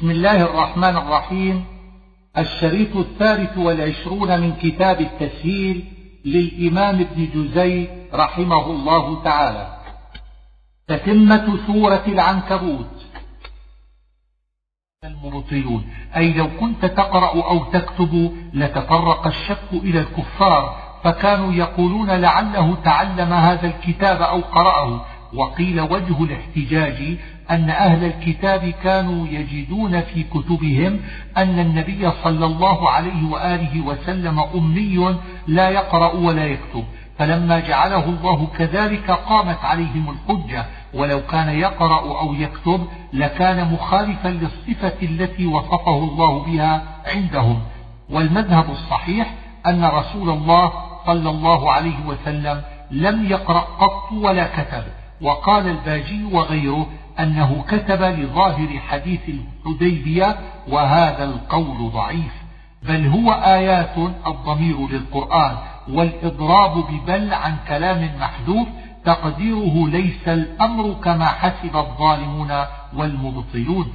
بسم الله الرحمن الرحيم. الشريط الثالث والعشرون من كتاب التسهيل للإمام ابن جزي رحمه الله تعالى. تتمة سورة العنكبوت. المبطلون أي لو كنت تقرأ أو تكتب لتفرق الشك إلى الكفار فكانوا يقولون لعله تعلم هذا الكتاب أو قرأه. وقيل وجه الاحتجاج أن أهل الكتاب كانوا يجدون في كتبهم أن النبي صلى الله عليه وآله وسلم أمي لا يقرأ ولا يكتب فلما جعله الله كذلك قامت عليهم الحجة ولو كان يقرأ أو يكتب لكان مخالفا للصفة التي وصفه الله بها عندهم. والمذهب الصحيح أن رسول الله صلى الله عليه وسلم لم يقرأ قط ولا كتب. وقال الباجي وغيره أنه كتب لظاهر حديث الحديبية وهذا القول ضعيف بل هو آيات الضمير للقرآن والإضراب ببل عن كلام محذوف تقديره ليس الأمر كما حسب الظالمون والمبطلون.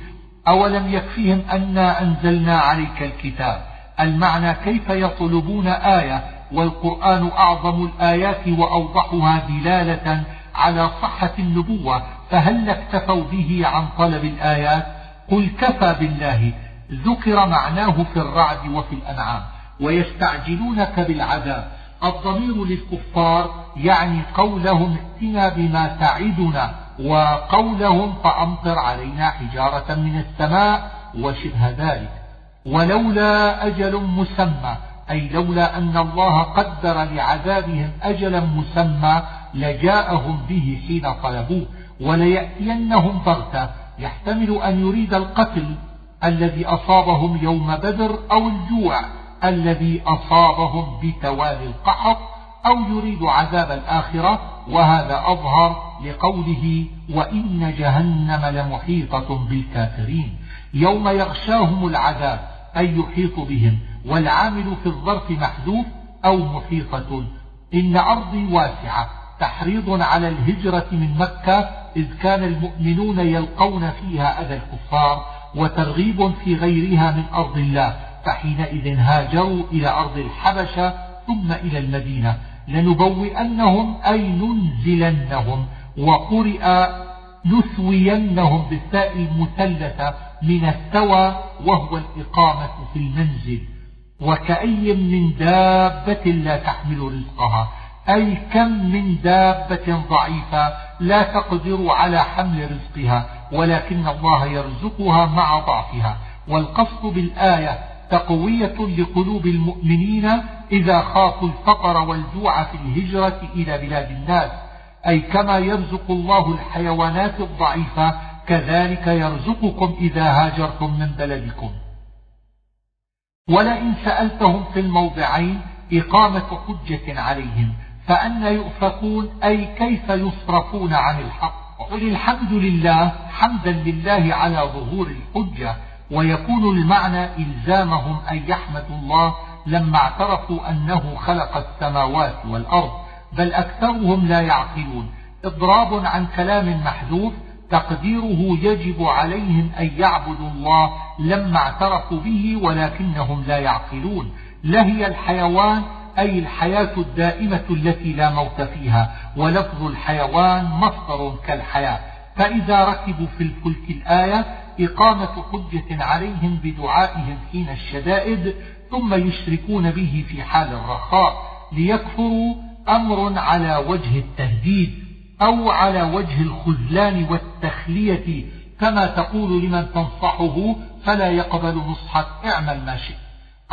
أولم يكفيهم أنا أنزلنا عليك الكتاب المعنى كيف يطلبون آية والقرآن أعظم الآيات وأوضحها دلالة على صحة النبوة فهل اكتفوا به عن طلب الآيات؟ قل كفى بالله ذكر معناه في الرعد وفي الأنعام ويستعجلونك بالعذاب. الضمير للكفار يعني قولهم ائتنا بما تعدنا وقولهم فأمطر علينا حجارة من السماء وشبه ذلك. ولولا أجل مسمى أي لولا أن الله قدر لعذابهم أجلا مسمى لجاءهم به حين طلبوه وليأتينهم بغتة. يحتمل أن يريد القتل الذي أصابهم يوم بدر أو الجوع الذي أصابهم بتوالي القحط أو يريد عذاب الآخرة. وهذا أظهر لقوله وإن جهنم لمحيطة بالكافرين. يوم يغشاهم العذاب أي يحيط بهم. والعامل في الظرف محذوف أو محيطة. إن أرضي واسعة. تحريض على الهجرة من مكة إذ كان المؤمنون يلقون فيها أذى الكفار وترغيب في غيرها من أرض الله فحينئذ هاجروا إلى أرض الحبشة ثم إلى المدينة. لنبوئنهم أي ننزلنهم وقرئ نثوينهم بالتاء المثلثة من الثوى وهو الإقامة في المنزل. وكأي من دابة لا تحمل رزقها. أي كم من دابة ضعيفة لا تقدر على حمل رزقها ولكن الله يرزقها مع ضعفها. والقصد بالآية تقوية لقلوب المؤمنين إذا خافوا الفقر والجوع في الهجرة إلى بلاد الناس. أي كما يرزق الله الحيوانات الضعيفة كذلك يرزقكم إذا هاجرتم من بلدكم. ولئن سألتهم في الموضعين إقامة حجة عليهم فأن يؤفكون أي كيف يصرفون عن الحق؟ قل الحمد لله حمدا لله على ظهور الحجة ويكون المعنى إلزامهم أن يحمدوا الله لما اعترفوا أنه خلق السماوات والأرض بل أكثرهم لا يعقلون. إضراب عن كلام محذوف تقديره يجب عليهم أن يعبدوا الله لما اعترفوا به ولكنهم لا يعقلون. لهي الحيوان أي الحياة الدائمة التي لا موت فيها ولفظ الحيوان مصدر كالحياة. فإذا ركبوا في الفلك الآية إقامة حجة عليهم بدعائهم حين الشدائد ثم يشركون به في حال الرخاء ليكفروا أمر على وجه التهديد أو على وجه الخذلان والتخلية. كما تقول لمن تنصحه فلا يقبل نصحك اعمل ما شئت.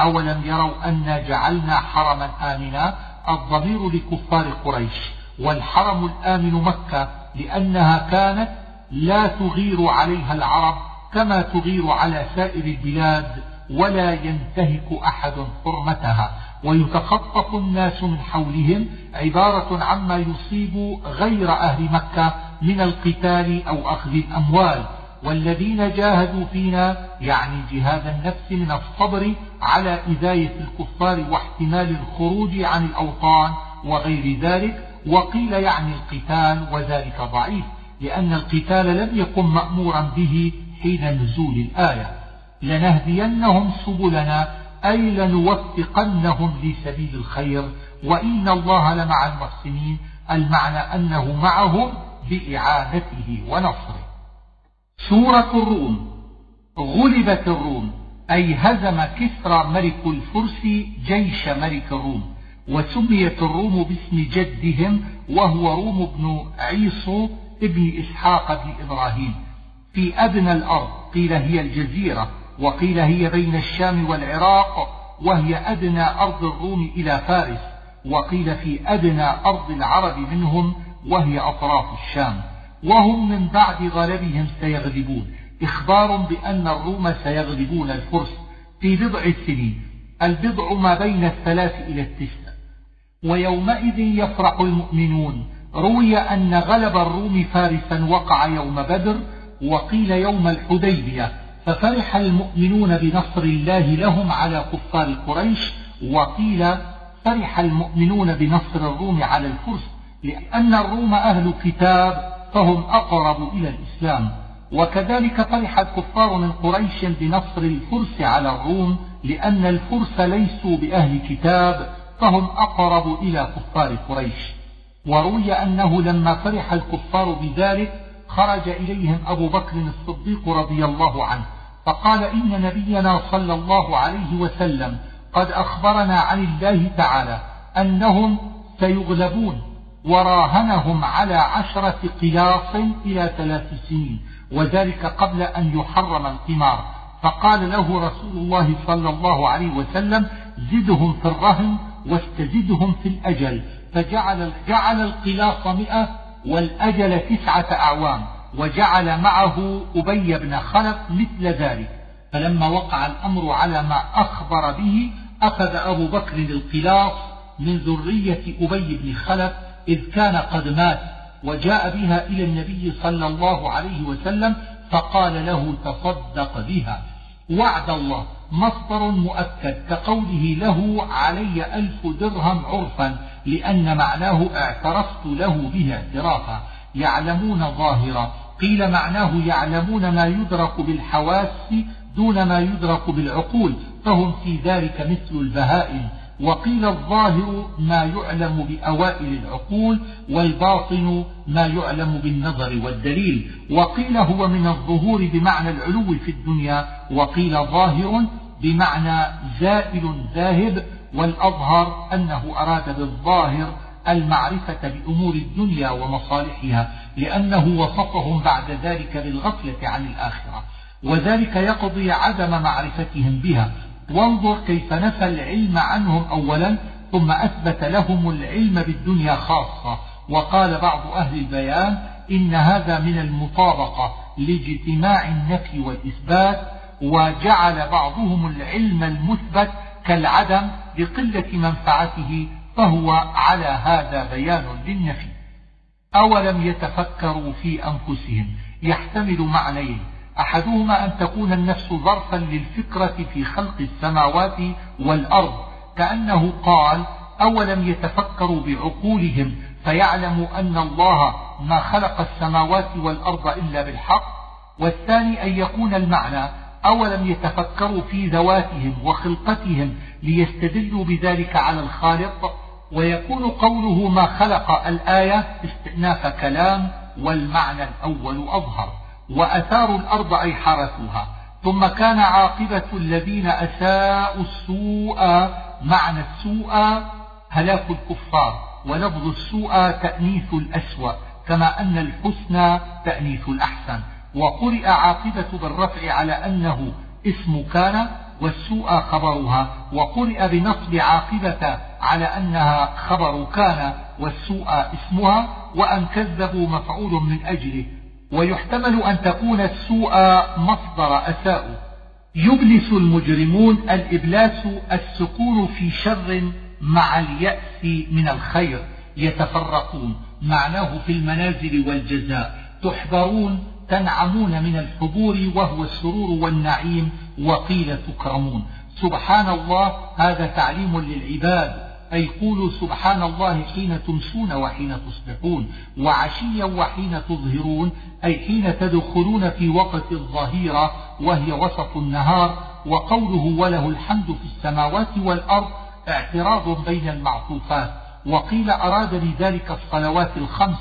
أولم يروا أنا جعلنا حرما آمنا؟ الضمير لكفار قريش. والحرم الآمن مكة لأنها كانت لا تغير عليها العرب كما تغير على سائر البلاد ولا ينتهك أحد حرمتها. ويتخطف الناس من حولهم عبارة عما يصيب غير أهل مكة من القتال أو أخذ الأموال. والذين جاهدوا فينا يعني جهاد النفس من الصبر على إذاية الكفار واحتمال الخروج عن الأوطان وغير ذلك وقيل يعني القتال وذلك ضعيف لأن القتال لم يكن مأمورا به حين نزول الآية. لنهدينهم سبلنا أي لنوفقنهم لسبيل الخير وإن الله لمع المحسنين المعنى أنه معهم بإعانته ونصره. سورة الروم غلبت الروم أي هزم كسرى ملك الفرس جيش ملك الروم وسميت الروم باسم جدهم وهو روم بن عيصو ابن إسحاق بن إبراهيم. في أدنى الأرض قيل هي الجزيرة وقيل هي بين الشام والعراق وهي أدنى أرض الروم إلى فارس وقيل في أدنى أرض العرب منهم وهي أطراف الشام. وهم من بعد غلبهم سيغلبون. إخبار بأن الروم سيغلبون الفرس في بضع سنين البضع ما بين الثلاث إلى التسع. ويومئذ يفرح المؤمنون. روي أن غلب الروم فارسا وقع يوم بدر وقيل يوم الحديبية. ففرح المؤمنون بنصر الله لهم على كفار قريش وقيل فرح المؤمنون بنصر الروم على الفرس. لأن الروم أهل كتاب فهم أقرب إلى الإسلام. وكذلك فرح الكفار من قريش بنصر الفرس على الروم لأن الفرس ليسوا بأهل كتاب فهم أقرب إلى كفار قريش. وروي أنه لما فرح الكفار بذلك خرج إليهم أبو بكر الصديق رضي الله عنه فقال إن نبينا صلى الله عليه وسلم قد أخبرنا عن الله تعالى أنهم سيغلبون. وراهنهم على عشرة قياص إلى ثلاث سنين وذلك قبل أن يحرم القمار. فقال له رسول الله صلى الله عليه وسلم زدهم في الرهن واستزدهم في الأجل. فجعل جعل القلاص مئة والأجل تسعة أعوام وجعل معه أبي بن خلف مثل ذلك. فلما وقع الأمر على ما أخبر به أخذ أبو بكر القلاص من ذرية أبي بن خلف إذ كان قد مات وجاء بها إلى النبي صلى الله عليه وسلم فقال له تصدق بها. وعد الله مصدر مؤكد كقوله له علي ألف درهم عرفا لأن معناه اعترفت له به اعترافا. يعلمون ظاهرا. قيل معناه يعلمون ما يدرك بالحواس دون ما يدرك بالعقول فهم في ذلك مثل البهائم. وقيل الظاهر ما يعلم بأوائل العقول والباطن ما يعلم بالنظر والدليل. وقيل هو من الظهور بمعنى العلو في الدنيا وقيل ظاهر بمعنى زائل ذاهب والأظهر أنه أراد بالظاهر المعرفة بأمور الدنيا ومصالحها لأنه وصفهم بعد ذلك بالغفلة عن الآخرة وذلك يقضي عدم معرفتهم بها. وانظر كيف نفى العلم عنهم أولا ثم أثبت لهم العلم بالدنيا خاصة. وقال بعض أهل البيان إن هذا من المطابقة لاجتماع النفي والإثبات وجعل بعضهم العلم المثبت كالعدم لقلة منفعته فهو على هذا بيان للنفي. أولم يتفكروا في أنفسهم؟ يحتمل معنيين. أحدهما أن تكون النفس ظرفا للفكرة في خلق السماوات والأرض كأنه قال أولم يتفكروا بعقولهم فيعلموا أن الله ما خلق السماوات والأرض إلا بالحق؟ والثاني أن يكون المعنى أولم يتفكروا في ذواتهم وخلقتهم ليستدلوا بذلك على الخالق؟ ويكون قوله ما خلق الآية استئناف كلام والمعنى الأول أظهر. وأثاروا الأرض أي حرثوها ثم كان عاقبة الذين أساءوا السوء معنى السوء هلاك الكفار ولفظ السوء تأنيث الأسوأ كما أن الحسنى تأنيث الأحسن. وقرئ عاقبة بالرفع على أنه اسم كان والسوء خبرها. وقرئ بنصب عاقبة على أنها خبر كان والسوء اسمها وأن كذبوا مفعول من أجله. ويحتمل أن تكون السوء مصدر أساء يبلس المجرمون الإبلاس السكون في شر مع اليأس من الخير يتفرقون. معناه في المنازل والجزاء. تحبرون تنعمون من الحبور وهو السرور والنعيم وقيل تكرمون. سبحان الله هذا تعليم للعباد. أي قولوا سبحان الله حين تمسون وحين تصبحون وعشيا وحين تظهرون أي حين تدخلون في وقت الظهيرة وهي وسط النهار وقوله وله الحمد في السماوات والأرض اعتراض بين المعطوفات وقيل أراد لذلك الصلوات الخمس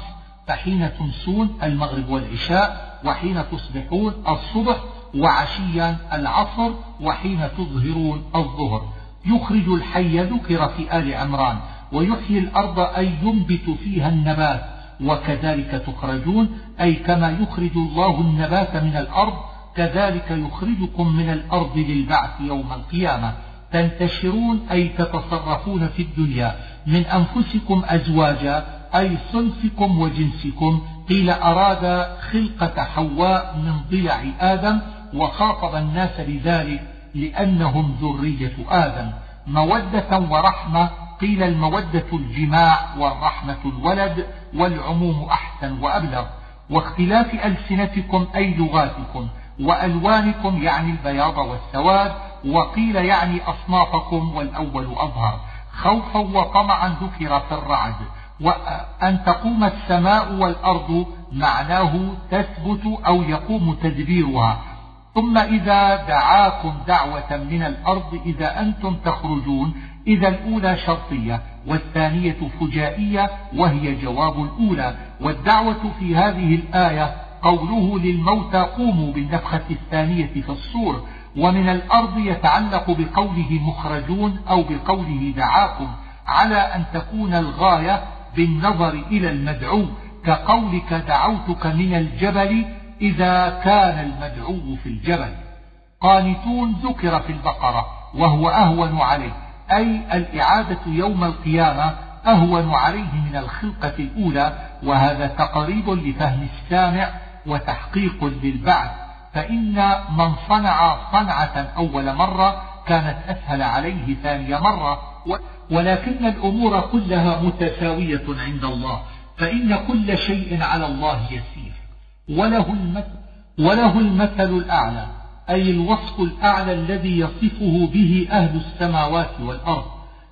فحين تمسون المغرب والعشاء وحين تصبحون الصبح وعشيا العصر وحين تظهرون الظهر. يخرج الحي ذكر في آل عمران ويحيي الأرض أي ينبت فيها النبات وكذلك تخرجون أي كما يخرج الله النبات من الأرض كذلك يخرجكم من الأرض للبعث يوم القيامة. تنتشرون أي تتصرفون في الدنيا من أنفسكم أزواجا أي صنفكم وجنسكم. قيل أراد خلقة حواء من ضلع آدم وخاطب الناس بذلك لأنهم ذرية آدم. مودة ورحمة قيل المودة الجماع والرحمة الولد والعموم أحسن وأبلغ. واختلاف ألسنتكم أي لغاتكم وألوانكم يعني البياض والسواد وقيل يعني أصنافكم والأول أظهر. خوفا وطمعا ذكر في الرعد. وأن تقوم السماء والأرض معناه تثبت أو يقوم تدبيرها. ثم إذا دعاكم دعوة من الأرض إذا أنتم تخرجون. إذا الأولى شرطية والثانية فجائية وهي جواب الأولى. والدعوة في هذه الآية قوله للموتى قوموا بالنفخة الثانية في الصور ومن الأرض يتعلق بقوله مخرجون أو بقوله دعاكم على أن تكون الغاية بالنظر إلى المدعو كقولك دعوتك من الجبل إذا كان المدعو في الجبل. قانتون ذكر في البقرة وهو أهون عليه أي الإعادة يوم القيامة أهون عليه من الخلقة الأولى وهذا تقريب لفهم السامع وتحقيق للبعث. فإن من صنع صنعة أول مرة كانت أسهل عليه ثاني مرة ولكن الأمور كلها متساوية عند الله فإن كل شيء على الله يسير. وله المثل, وله المثل الأعلى أي الوصف الأعلى الذي يصفه به أهل السماوات والأرض.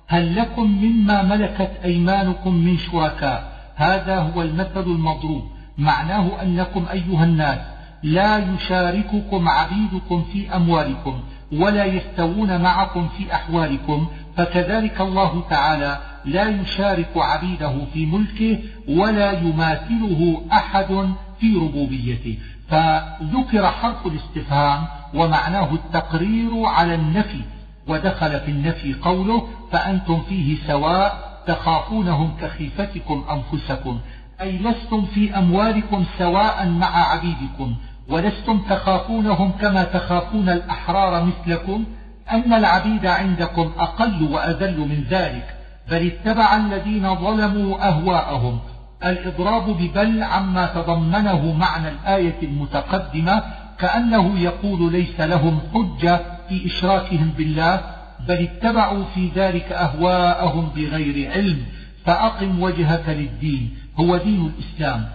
هل لكم مما ملكت أيمانكم من شركاء؟ هذا هو المثل المضروب. معناه أنكم أيها الناس لا يشارككم عبيدكم في أموالكم ولا يستوون معكم في أحوالكم فكذلك الله تعالى لا يشارك عبيده في ملكه ولا يماثله أحد في ربوبيته فذكر حرف الاستفهام ومعناه التقرير على النفي ودخل في النفي قوله فأنتم فيه سواء تخافونهم كخيفتكم أنفسكم أي لستم في أموالكم سواء مع عبيدكم ولستم تخافونهم كما تخافون الأحرار مثلكم أن العبيد عندكم أقل وأذل من ذلك بل اتبع الذين ظلموا أهواءهم الإضراب ببل عما تضمنه معنى الآية المتقدمة كأنه يقول ليس لهم حجة في إشراكهم بالله بل اتبعوا في ذلك أهواءهم بغير علم فأقم وجهك للدين هو دين الإسلام.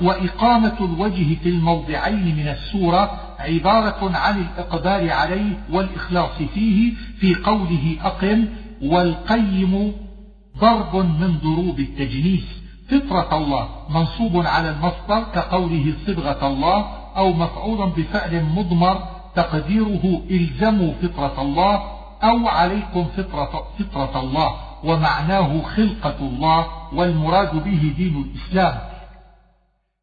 وإقامة الوجه في الموضعين من السورة عبارة عن الإقبال عليه والإخلاص فيه في قوله أقم والقيم ضرب من ضروب التجنيس. فطرة الله منصوب على المصدر كقوله صبغة الله أو مفعول بفعل مضمر تقديره إلزموا فطرة الله أو عليكم فطرة, فطرة الله ومعناه خلقة الله والمراد به دين الإسلام.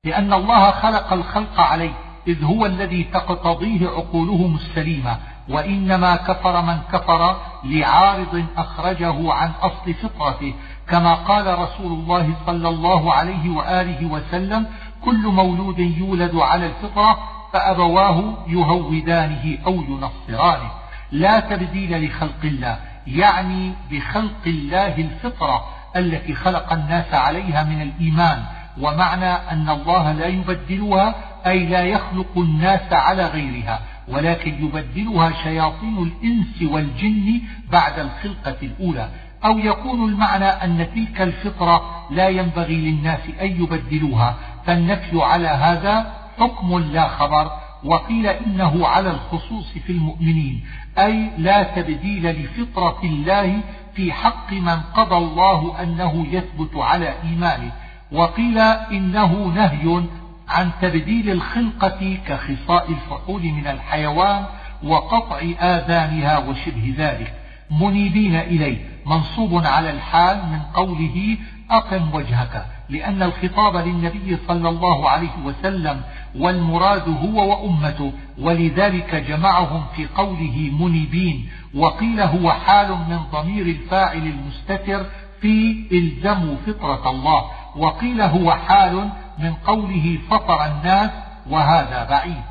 لأن الله خلق الخلق عليه إذ هو الذي تقتضيه عقولهم السليمة وإنما كفر من كفر لعارض أخرجه عن أصل فطرته كما قال رسول الله صلى الله عليه وآله وسلم كل مولود يولد على الفطرة فأبواه يهودانه أو ينصرانه. لا تبديل لخلق الله يعني بخلق الله الفطرة التي خلق الناس عليها من الإيمان ومعنى أن الله لا يبدلها أي لا يخلق الناس على غيرها ولكن يبدلها شياطين الإنس والجن بعد الخلقة الأولى. أو يكون المعنى أن تلك الفطرة لا ينبغي للناس أن يبدلوها فالنفي على هذا حكم لا خبر. وقيل إنه على الخصوص في المؤمنين أي لا تبديل لفطرة الله في حق من قضى الله أنه يثبت على إيمانه. وقيل إنه نهي عن تبديل الخلقة كخصاء الفحول من الحيوان وقطع آذانها وشبه ذلك. منيبين إليه منصوب على الحال من قوله أقم وجهك لأن الخطاب للنبي صلى الله عليه وسلم والمراد هو وأمته ولذلك جمعهم في قوله منيبين وقيل هو حال من ضمير الفاعل المستتر في إلزموا فطرة الله وقيل هو حال من قوله فطر الناس وهذا بعيد.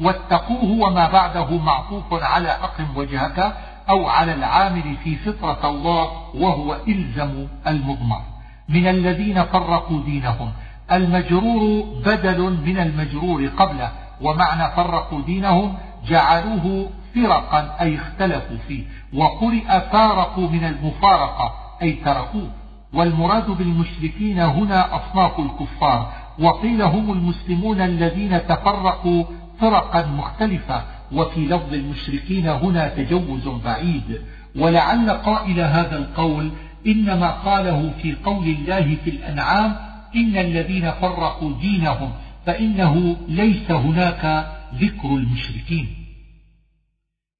واتقوه وما بعده معطوف على أقم وجهك أو على العامل في فطرة الله وهو إلزم المضمر. من الذين فرقوا دينهم. المجرور بدل من المجرور قبله. ومعنى فرقوا دينهم جعلوه فرقا أي اختلفوا فيه. وقرئ فارقوا من المفارقة أي تركوه. والمراد بالمشركين هنا أصناف الكفار. وقيل هم المسلمون الذين تفرقوا فرقا مختلفة. وفي لفظ المشركين هنا تجوز بعيد. ولعل قائل هذا القول إنما قاله في قول الله في الأنعام إن الذين فرقوا دينهم فإنه ليس هناك ذكر المشركين.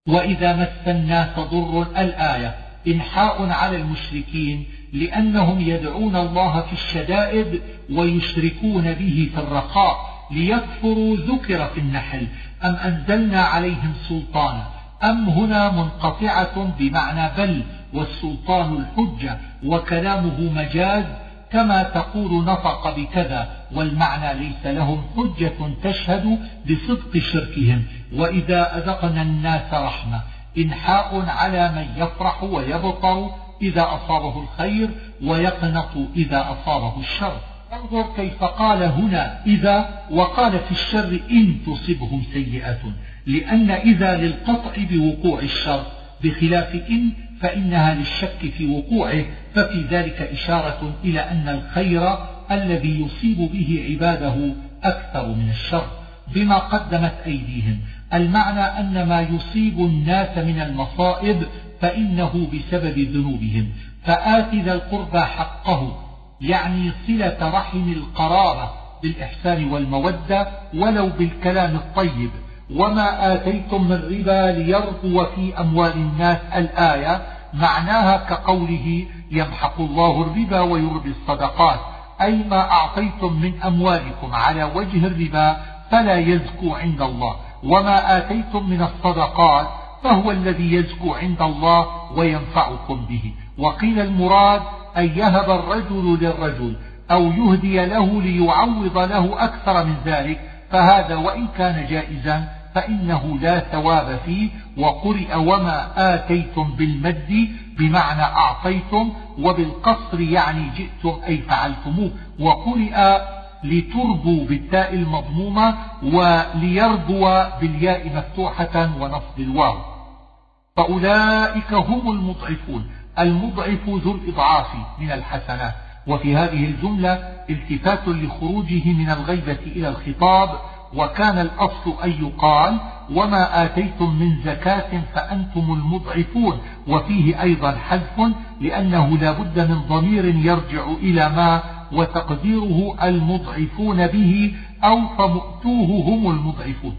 وإذا مس الناس ضر الآية إنحاء على المشركين لأنهم يدعون الله في الشدائد ويشركون به في الرخاء ليكفروا ذكر في النحل. أم أنزلنا عليهم سلطانا؟ أم هنا منقطعة بمعنى بل والسلطان الحجة وكلامه مجاز كما تقول نطق بكذا والمعنى ليس لهم حجة تشهد بصدق شركهم. وإذا أذقنا الناس رحمة إنحاء على من يفرح ويبطر إذا أصابه الخير ويقنط إذا أصابه الشر. انظر كيف قال هنا إذا وقال في الشر إن تصبهم سيئة لأن إذا للقطع بوقوع الشر بخلاف إن فإنها للشك في وقوعه ففي ذلك إشارة إلى أن الخير الذي يصيب به عباده أكثر من الشر بما قدمت أيديهم. المعنى أن ما يصيب الناس من المصائب فإنه بسبب ذنوبهم. فآت ذا القربى حقه يعني صلة رحم القرابة بالإحسان والمودة ولو بالكلام الطيب. وما آتيتم من ربا ليربو في أموال الناس الآية معناها كقوله يمحق الله الربا ويربي الصدقات. أي ما أعطيتم من أموالكم على وجه الربا فلا يزكو عند الله. وما آتيتم من الصدقات فهو الذي يزكو عند الله وينفعكم به. وقيل المراد أن يهب الرجل للرجل أو يهدي له ليعوض له أكثر من ذلك فهذا وإن كان جائزا فإنه لا ثواب فيه وقرئ وما آتيتم بالمد بمعنى أعطيتم وبالقصر يعني جئتم أي فعلتموه وقرئ لتربوا بالتاء المضمومة وليربوا بالياء مفتوحة ونصب الواو. فأولئك هم المضعفون. المضعف ذو الإضعاف من الحسنات. وفي هذه الجملة التفات لخروجه من الغيبة إلى الخطاب وكان الأصل أن يقال وما آتيتم من زكاة فأنتم المضعفون وفيه أيضا حذف لأنه لا بد من ضمير يرجع إلى ما وتقديره المضعفون به أو فمؤتوه هم المضعفون.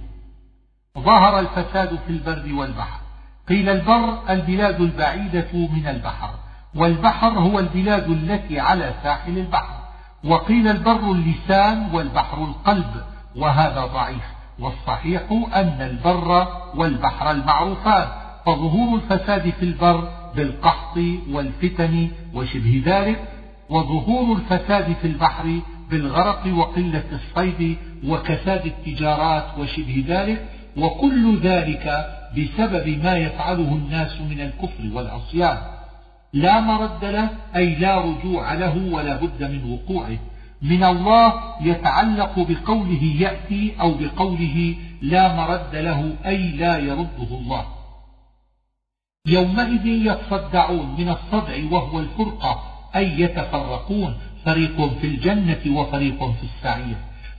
ظهر الفساد في البر والبحر. قيل البر البلاد البعيدة من البحر والبحر هو البلاد التي على ساحل البحر وقيل البر اللسان والبحر القلب وهذا ضعيف والصحيح أن البر والبحر المعروفان فظهور الفساد في البر بالقحط والفتن وشبه ذلك وظهور الفساد في البحر بالغرق وقلة الصيد وكساد التجارات وشبه ذلك وكل ذلك بسبب ما يفعله الناس من الكفر والعصيان. لا مرد له أي لا رجوع له ولا بد من وقوعه. من الله يتعلق بقوله يأتي أو بقوله لا مرد له أي لا يرده الله. يومئذ يتصدعون من الصدع وهو الفرقة أي يتفرقون فريق في الجنة وفريق في السعير.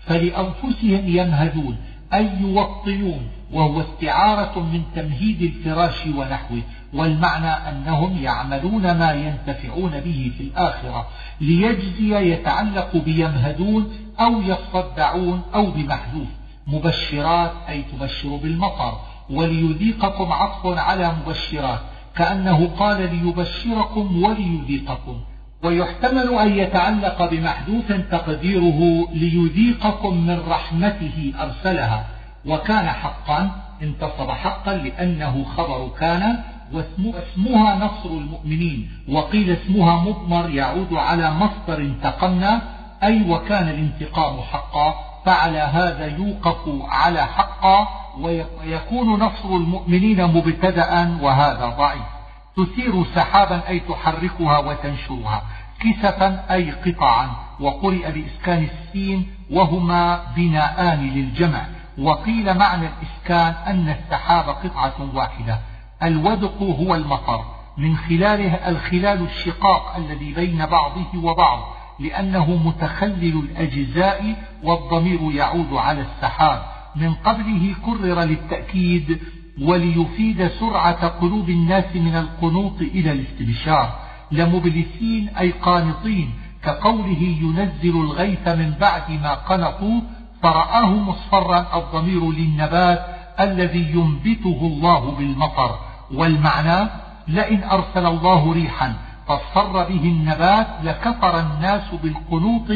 فلأنفسهم يمهدون أي يوطنون وهو استعارة من تمهيد الفراش ونحوه والمعنى أنهم يعملون ما ينتفعون به في الآخرة ليجزي يتعلق بيمهدون أو يصدعون أو بمحذوف مبشرات أي تبشر بالمطر وليذيقكم عطف على مبشرات كأنه قال ليبشركم وليذيقكم. ويحتمل أن يتعلق بمحذوف تقديره ليذيقكم من رحمته أرسلها. وكان حقا انتصب حقا لأنه خبر كان واسمها نصر المؤمنين. وقيل اسمها مضمر يعود على مصدر انتقمنا أي وكان الانتقام حقا فعلى هذا يوقف على حقا ويكون نصر المؤمنين مبتدأ وهذا ضعيف. تثير سحابا أي تحركها وتنشرها كسفا أي قطعا وقرئ بإسكان السين وهما بناءان للجمع. وقيل معنى الإسكان أن السحاب قطعة واحدة. الودق هو المطر. من خلاله الخلال الشقاق الذي بين بعضه وبعض لأنه متخلل الأجزاء والضمير يعود على السحاب. من قبله كرر للتأكيد وليفيد سرعة قلوب الناس من القنوط إلى الاستبشار. لمبلسين أي قانطين كقوله ينزل الغيث من بعد ما قنطوا فرآه مصفرا الضمير للنبات الذي ينبته الله بالمطر. والمعنى لئن أرسل الله ريحا فاصفر به النبات لكفر الناس بالقنوط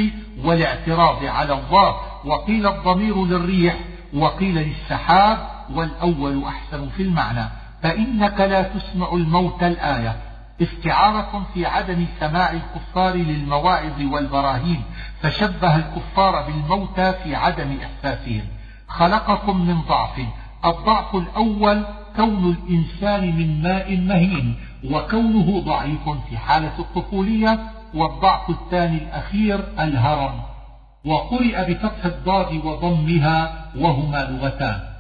والاعتراض على الله. وقيل الضمير للريح وقيل للسحاب والأول أحسن في المعنى. فإنك لا تسمع الموت الآية استعارة في عدم سماع الكفار للمواعظ والبراهين فشبه الكفار بالموتى في عدم إحساسهم. خلقكم من ضعف الضعف الأول كون الإنسان من ماء مهين وكونه ضعيف في حالة الطفولية والضعف الثاني الأخير الهرم. وقرئ بفتح الضاد وضمها وهما لغتان.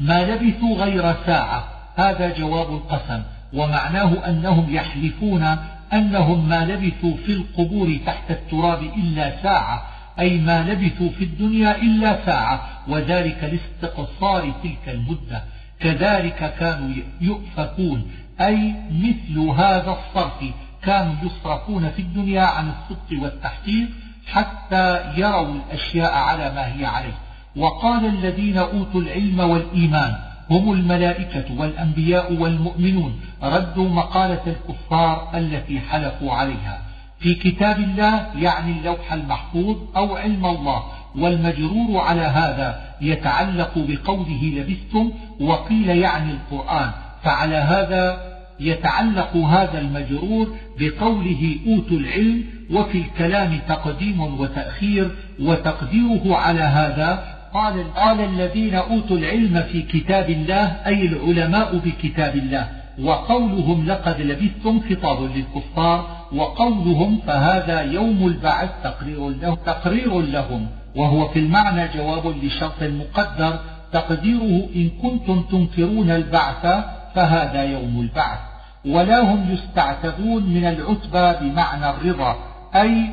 ما لبثوا غير ساعة. هذا جواب القسم ومعناه أنهم يحلفون أنهم ما لبثوا في القبور تحت التراب إلا ساعة. أي ما لبثوا في الدنيا إلا ساعة. وذلك لاستقصار تلك المدة. كذلك كانوا يؤفكون. أي مثل هذا الصرف. كانوا يصرفون في الدنيا عن الصدق والتحقيق حتى يروا الأشياء على ما هي عليه. وقال الذين أوتوا العلم والإيمان هم الملائكة والأنبياء والمؤمنون ردوا مقالة الكفار التي حلفوا عليها. في كتاب الله يعني اللوح المحفوظ أو علم الله والمجرور على هذا يتعلق بقوله لبثتم وقيل يعني القرآن. فعلى هذا يتعلق هذا المجرور بقوله أوتوا العلم وفي الكلام تقديم وتأخير وتقديره على هذا قال, قال الذين أوتوا العلم في كتاب الله أي العلماء بكتاب الله وقولهم لقد لبثتم خطاب للكفار وقولهم فهذا يوم البعث تقرير, له تقرير لهم وهو في المعنى جواب لشرط مقدر تقديره إن كنتم تنكرون البعث فهذا يوم البعث ولا هم يستعتبون من العتبى بمعنى الرضا أي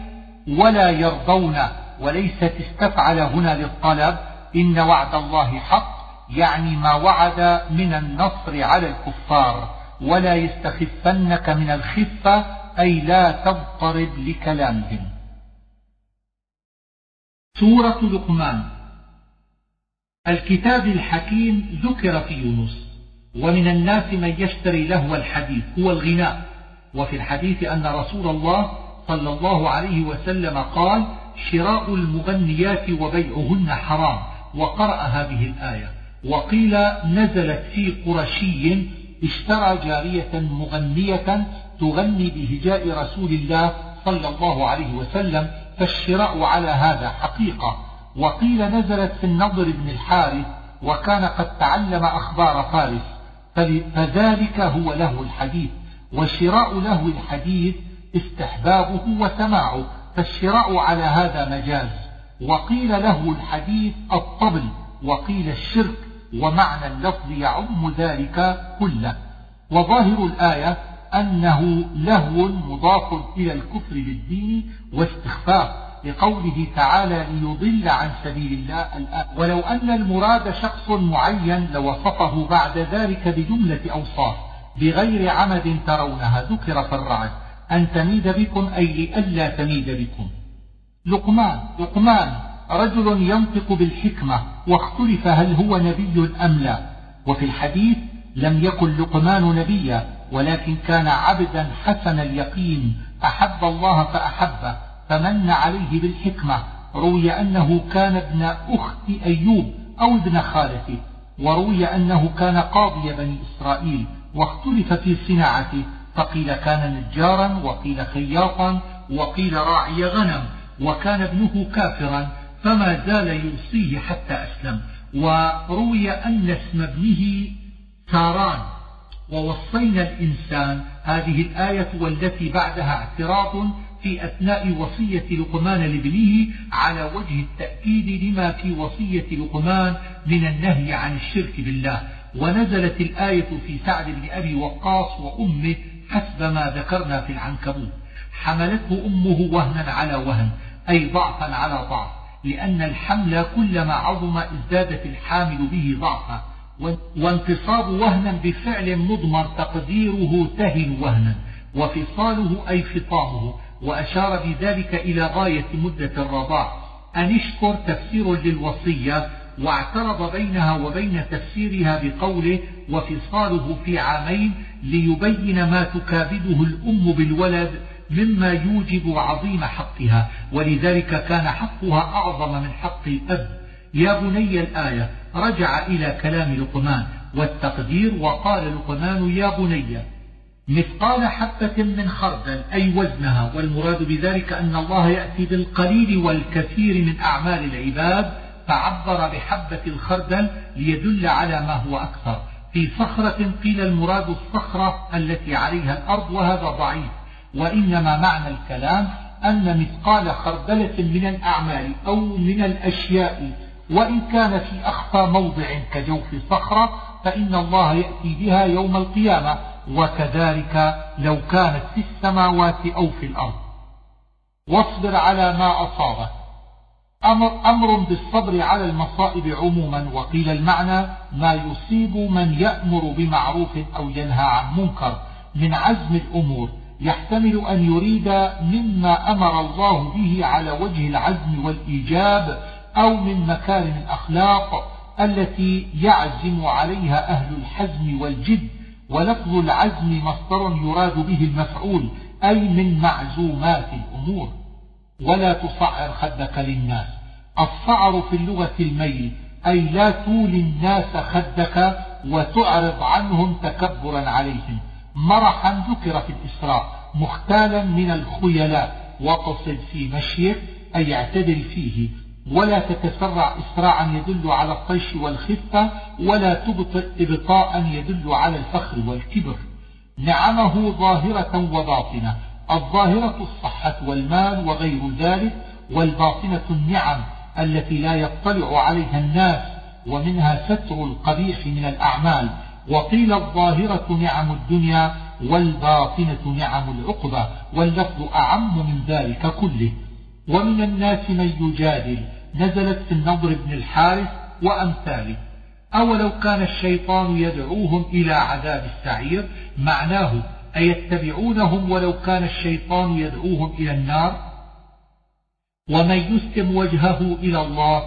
ولا يرضون وليست استفعل هنا للطلب إن وعد الله حق يعني ما وعد من النصر على الكفار. ولا يستخفنك من الخفة أي لا تضطرب لكلامهم. سورة لقمان. الكتاب الحكيم ذكر في يونس ومن الناس من يشتري لهو الحديث هو الغناء. وفي الحديث أن رسول الله صلى الله عليه وسلم قال شراء المغنيات وبيعهن حرام وقرأ هذه الآية. وقيل نزلت في قرشي اشترى جارية مغنية تغني بهجاء رسول الله صلى الله عليه وسلم فالشراء على هذا حقيقة. وقيل نزلت في النضر بن الحارث وكان قد تعلم أخبار فارس فذلك هو له الحديث. وشراء له الحديث استحبابه وسماعه. فالشراء على هذا مجاز. وقيل له الحديث الطبل وقيل الشرك ومعنى اللفظ يعم ذلك كله. وظاهر الآية أنه لهو مضاف إلى الكفر بالدين واستخفاف لقوله تعالى ليضل عن سبيل الله الآن ولو أن المراد شخص معين لوصفه بعد ذلك بجملة أوصاف بغير عمد ترونها ذكر في الرعد أن تميد بكم أي لئلا تميد بكم. لقمان لقمان رجل ينطق بالحكمة واختلف هل هو نبي أم لا. وفي الحديث لم يكن لقمان نبيا ولكن كان عبدا حسن اليقين أحب الله فأحبه فمن عليه بالحكمة. روي أنه كان ابن أخت أيوب أو ابن خالته وروي أنه كان قاضي بني إسرائيل واختلف في صناعته فقيل كان نجارا وقيل خياطا وقيل راعي غنم وكان ابنه كافرا فما زال يوصيه حتى أسلم. وروي أن اسم ابنه تاران ووصينا الإنسان هذه الآية والتي بعدها اعتراض في أثناء وصية لقمان لابنه على وجه التأكيد لما في وصية لقمان من النهي عن الشرك بالله. ونزلت الآية في سعد بن أبي وقاص وأمه حسب ما ذكرنا في العنكبوت. حملته أمه وهنا على وهن أي ضعفا على ضعف لأن الحمل كلما عظم ازدادت الحامل به ضعفا. وانتصاب وهنا بفعل مضمر تقديره تهن وهنا وفصاله أي فطامه وأشار بذلك إلى غاية مدة الرضاع. أن اشكر تفسير للوصية واعترض بينها وبين تفسيرها بقوله وفصاله في عامين ليبين ما تكابده الأم بالولد مما يوجب عظيم حقها ولذلك كان حقها أعظم من حق الأب. يا بني الآية رجع إلى كلام لقمان والتقدير وقال لقمان يا بني مثقال حبة من خردل أي وزنها. والمراد بذلك أن الله يأتي بالقليل والكثير من أعمال العباد فعبر بحبة الخردل ليدل على ما هو أكثر. في صخرة قيل المراد الصخرة التي عليها الأرض وهذا ضعيف وإنما معنى الكلام أن مثقال خردلة من الأعمال أو من الأشياء وإن كان في أخفى موضع كجوف صخرة فإن الله يأتي بها يوم القيامة وكذلك لو كانت في السماوات أو في الأرض. واصبر على ما أصابك. أمر, أمر بالصبر على المصائب عموما وقيل المعنى ما يصيب من يأمر بمعروف أو ينهى عن منكر من عزم الأمور يحتمل أن يريد مما أمر الله به على وجه العزم والإيجاب أو من مكارم الأخلاق التي يعزم عليها أهل الحزم والجد ولفظ العزم مصدر يراد به المفعول أي من معزومات الأمور. ولا تصعر خدك للناس. الصعر في اللغة الميل أي لا تولي الناس خدك وتعرض عنهم تكبرا عليهم. مرحا ذكر في الإسراء مختالا من الخيلاء واقصد في مشيك أي اعتدل فيه. ولا تتسرع إسراعا يدل على الطيش والخفة ولا تبطئ إبطاء يدل على الفخر والكبر. نعمه ظاهرة وباطنة الظاهرة الصحة والمال وغير ذلك والباطنة النعم. التي لا يطلع عليها الناس ومنها ستر القبيح من الأعمال. وقيل الظاهرة نعم الدنيا والباطنة نعم العقبة. واللفظ أعم من ذلك كله. ومن الناس من يجادل. نزلت في النضر بن الحارث وأمثاله. أولو كان الشيطان يدعوهم إلى عذاب السعير؟ معناه أيتبعونهم ولو كان الشيطان يدعوهم إلى النار؟ ومن يسلم وجهه إلى الله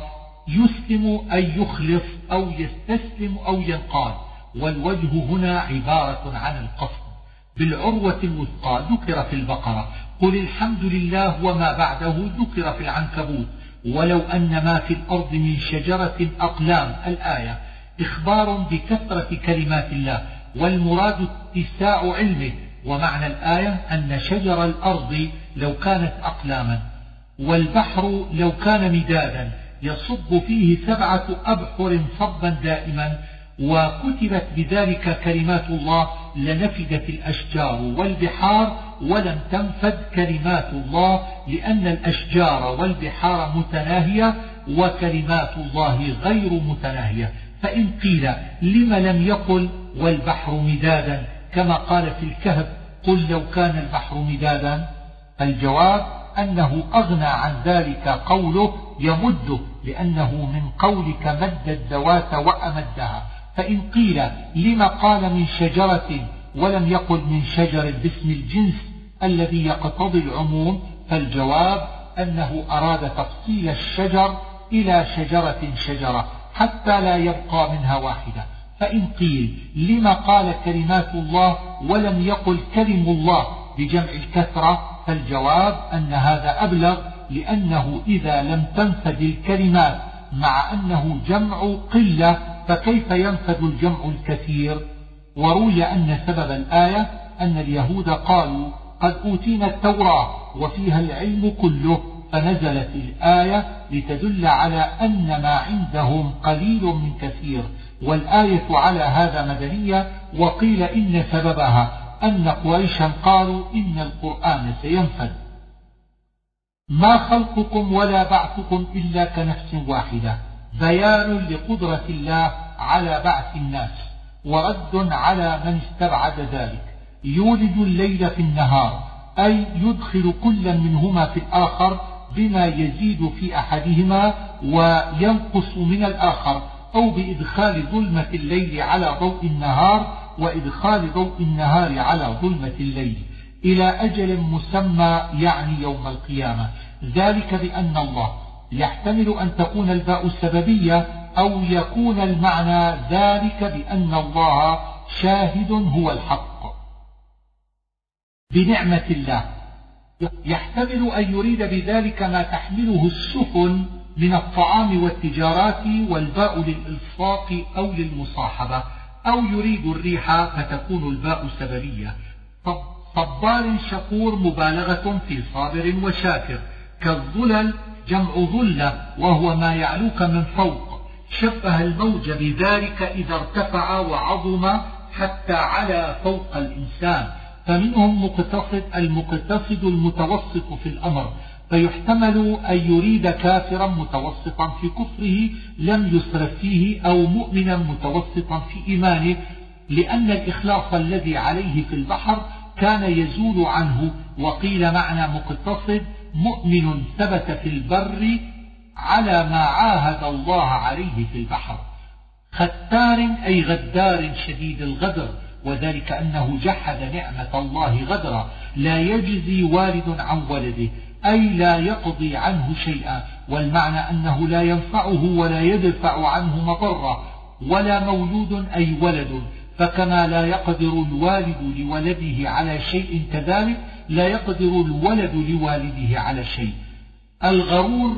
يسلم أي يخلص أو يستسلم أو ينقاد. والوجه هنا عبارة عن القصد. بالعروة الوثقى ذكر في البقرة. قل الحمد لله وما بعده ذكر في العنكبوت. ولو أن ما في الأرض من شجرة أقلام الآية إخبار بكثرة كلمات الله والمراد اتساع علمه. ومعنى الآية أن شجر الأرض لو كانت أقلاما. والبحر لو كان مدادا يصب فيه سبعة أبحر صبا دائما وكتبت بذلك كلمات الله لنفدت الأشجار والبحار ولم تنفد كلمات الله لأن الأشجار والبحار متناهية وكلمات الله غير متناهية. فإن قيل لم لم يقل والبحر مدادا كما قال في الكهف قل لو كان البحر مدادا الجواب أنه أغنى عن ذلك قوله يمده لأنه من قولك مد الذوات وأمدها. فإن قيل لما قال من شجرة ولم يقل من شجر باسم الجنس الذي يقتضي العموم فالجواب أنه أراد تفصيل الشجر إلى شجرة شجرة حتى لا يبقى منها واحدة. فإن قيل لما قال كلمات الله ولم يقل كلم الله بجمع الكثرة فالجواب أن هذا أبلغ لأنه إذا لم تنفد الكلمات مع أنه جمع قلة فكيف ينفد الجمع الكثير؟ وروي أن سبب الآية أن اليهود قالوا قد أوتينا التوراة وفيها العلم كله فنزلت الآية لتدل على أن ما عندهم قليل من كثير والآية على هذا مدنية وقيل إن سببها أن قريشا قالوا إن القرآن سينفذ ما خلقكم ولا بعثكم إلا كنفس واحدة. بيان لقدرة الله على بعث الناس ورد على من استبعد ذلك. يولد الليل في النهار أي يدخل كل منهما في الآخر بما يزيد في أحدهما وينقص من الآخر أو بإدخال ظلمة الليل على ضوء النهار وإدخال ضوء النهار على ظلمة الليل إلى أجل مسمى يعني يوم القيامة. ذلك بأن الله يحتمل أن تكون الباء السببية أو يكون المعنى ذلك بأن الله شاهد هو الحق. بنعمة الله يحتمل أن يريد بذلك ما تحمله السفن من الطعام والتجارات والباء للإلصاق أو للمصاحبة. أو يريد الريح فتكون الباء سببية. صبار شكور مبالغة في صابر وشاكر. كالظلل جمع ظلة وهو ما يعلوك من فوق. شبه الموج بذلك إذا ارتفع وعظم حتى على فوق الإنسان. فمنهم مقتصد المقتصد المتوسط في الأمر. فيحتمل أن يريد كافرا متوسطا في كفره لم يسرف فيه أو مؤمنا متوسطا في إيمانه لأن الإخلاص الذي عليه في البحر كان يزول عنه. وقيل معنى مقتصد مؤمن ثبت في البر على ما عاهد الله عليه في البحر. ختار أي غدار شديد الغدر وذلك أنه جحد نعمة الله غدرا. لا يجزي والد عن ولده. أي لا يقضي عنه شيئا والمعنى أنه لا ينفعه ولا يدفع عنه مضرة ولا مولود أي ولد. فكما لا يقدر الوالد لولده على شيء كذلك لا يقدر الولد لوالده على شيء. الغرور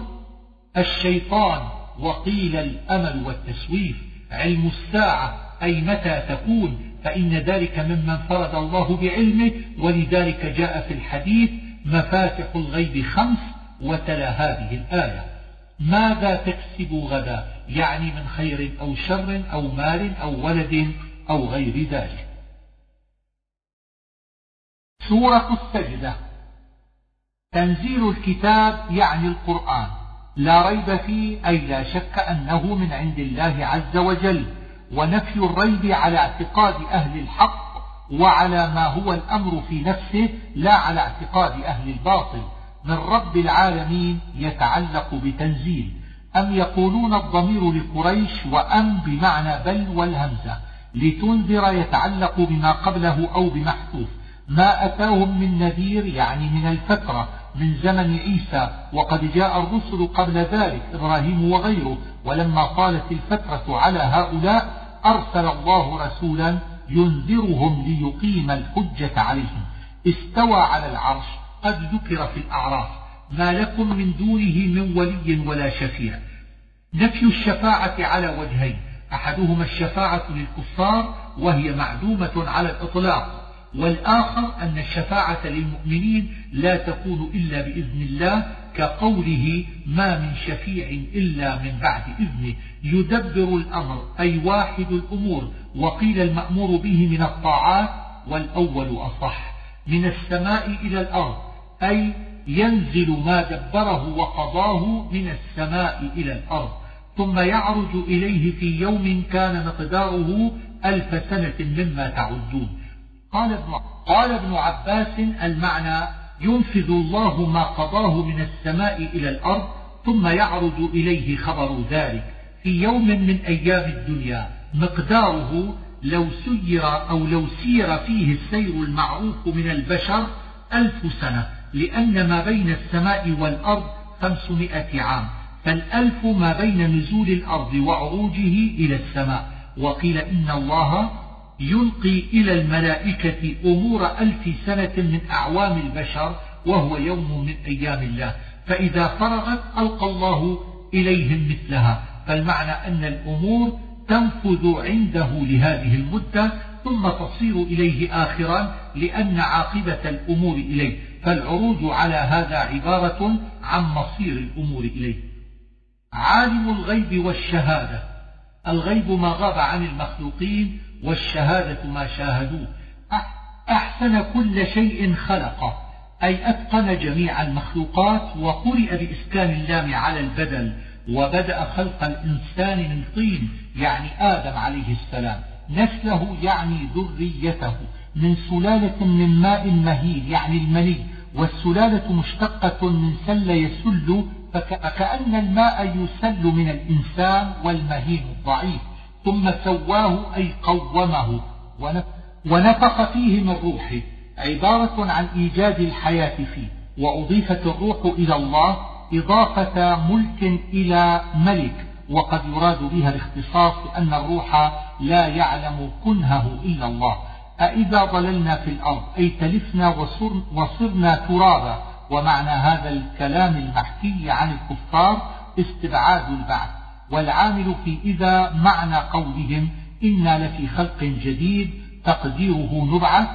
الشيطان وقيل الأمل والتسويف علم الساعة أي متى تكون. فإن ذلك ممن فرد الله بعلمه ولذلك جاء في الحديث مفاتح الغيب خمس وتلا هذه الآية. ماذا تكسب غدا؟ يعني من خير أو شر أو مال أو ولد أو غير ذلك. سورة السجدة. تنزيل الكتاب يعني القرآن. لا ريب فيه أي لا شك أنه من عند الله عز وجل. ونفي الريب على اعتقاد أهل الحق وعلى ما هو الأمر في نفسه لا على اعتقاد أهل الباطل. من رب العالمين يتعلق بتنزيل. أم يقولون الضمير لقريش وأم بمعنى بل والهمزة. لتنذر يتعلق بما قبله أو بمحذوف. ما أتاهم من نذير يعني من الفترة من زمن عيسى. وقد جاء الرسل قبل ذلك إبراهيم وغيره. ولما طالت الفترة على هؤلاء أرسل الله رسولا ينذرهم ليقيم الحجة عليهم. استوى على العرش قد ذكر في الأعراف. ما لكم من دونه من ولي ولا شفيع. نفي الشفاعة على وجهين. أحدهما الشفاعة للكفار وهي معدومة على الإطلاق. والآخر أن الشفاعة للمؤمنين لا تكون إلا بإذن الله كقوله ما من شفيع إلا من بعد إذنه يدبر الأمر أي واحد الأمور وقيل المأمور به من الطاعات والأول أصح من السماء إلى الأرض أي ينزل ما دبره وقضاه من السماء إلى الأرض ثم يعرج إليه في يوم كان مقداره ألف سنة مما تعدون. قال ابن, قال ابن عباس المعنى ينفذ الله ما قضاه من السماء إلى الأرض ثم يعرض إليه خبر ذلك. في يوم من أيام الدنيا مقداره لو سير أو لو سير فيه السير المعروف من البشر ألف سنة لأن ما بين السماء والأرض خمسمائة عام. فالألف ما بين نزول الأرض وعروجه إلى السماء. وقيل إن الله يلقي إلى الملائكة أمور ألف سنة من أعوام البشر وهو يوم من أيام الله. فإذا فرغت ألقى الله إليهم مثلها. فالمعنى أن الأمور تنفذ عنده لهذه المدة ثم تصير إليه آخرا لأن عاقبة الأمور إليه. فالعروض على هذا عبارة عن مصير الأمور إليه. عالم الغيب والشهادة. الغيب ما غاب عن المخلوقين والشهادة ما شاهدوه. أحسن كل شيء خلقه أي أتقن جميع المخلوقات وقرئ بإسكان اللام على البدل وبدأ خلق الإنسان من طين يعني آدم عليه السلام. نسله يعني ذريته. من سلالة من ماء مهين يعني المني والسلالة مشتقة من سل يسل فكأن الماء يسل من الإنسان والمهين الضعيف. ثم سواه أي قومه. ونفخ فيه من روحه عبارة عن إيجاد الحياة فيه. وأضيفت الروح إلى الله إضافة ملك إلى ملك. وقد يراد بها الاختصاص لأن الروح لا يعلم كنهه إلا الله. أإذا ضللنا في الأرض أي تلفنا وصرنا ترابا. ومعنى هذا الكلام المحكي عن الكفار استبعاد البعث. والعامل في إذا معنى قولهم إنا لفي خلق جديد تقديره نبعث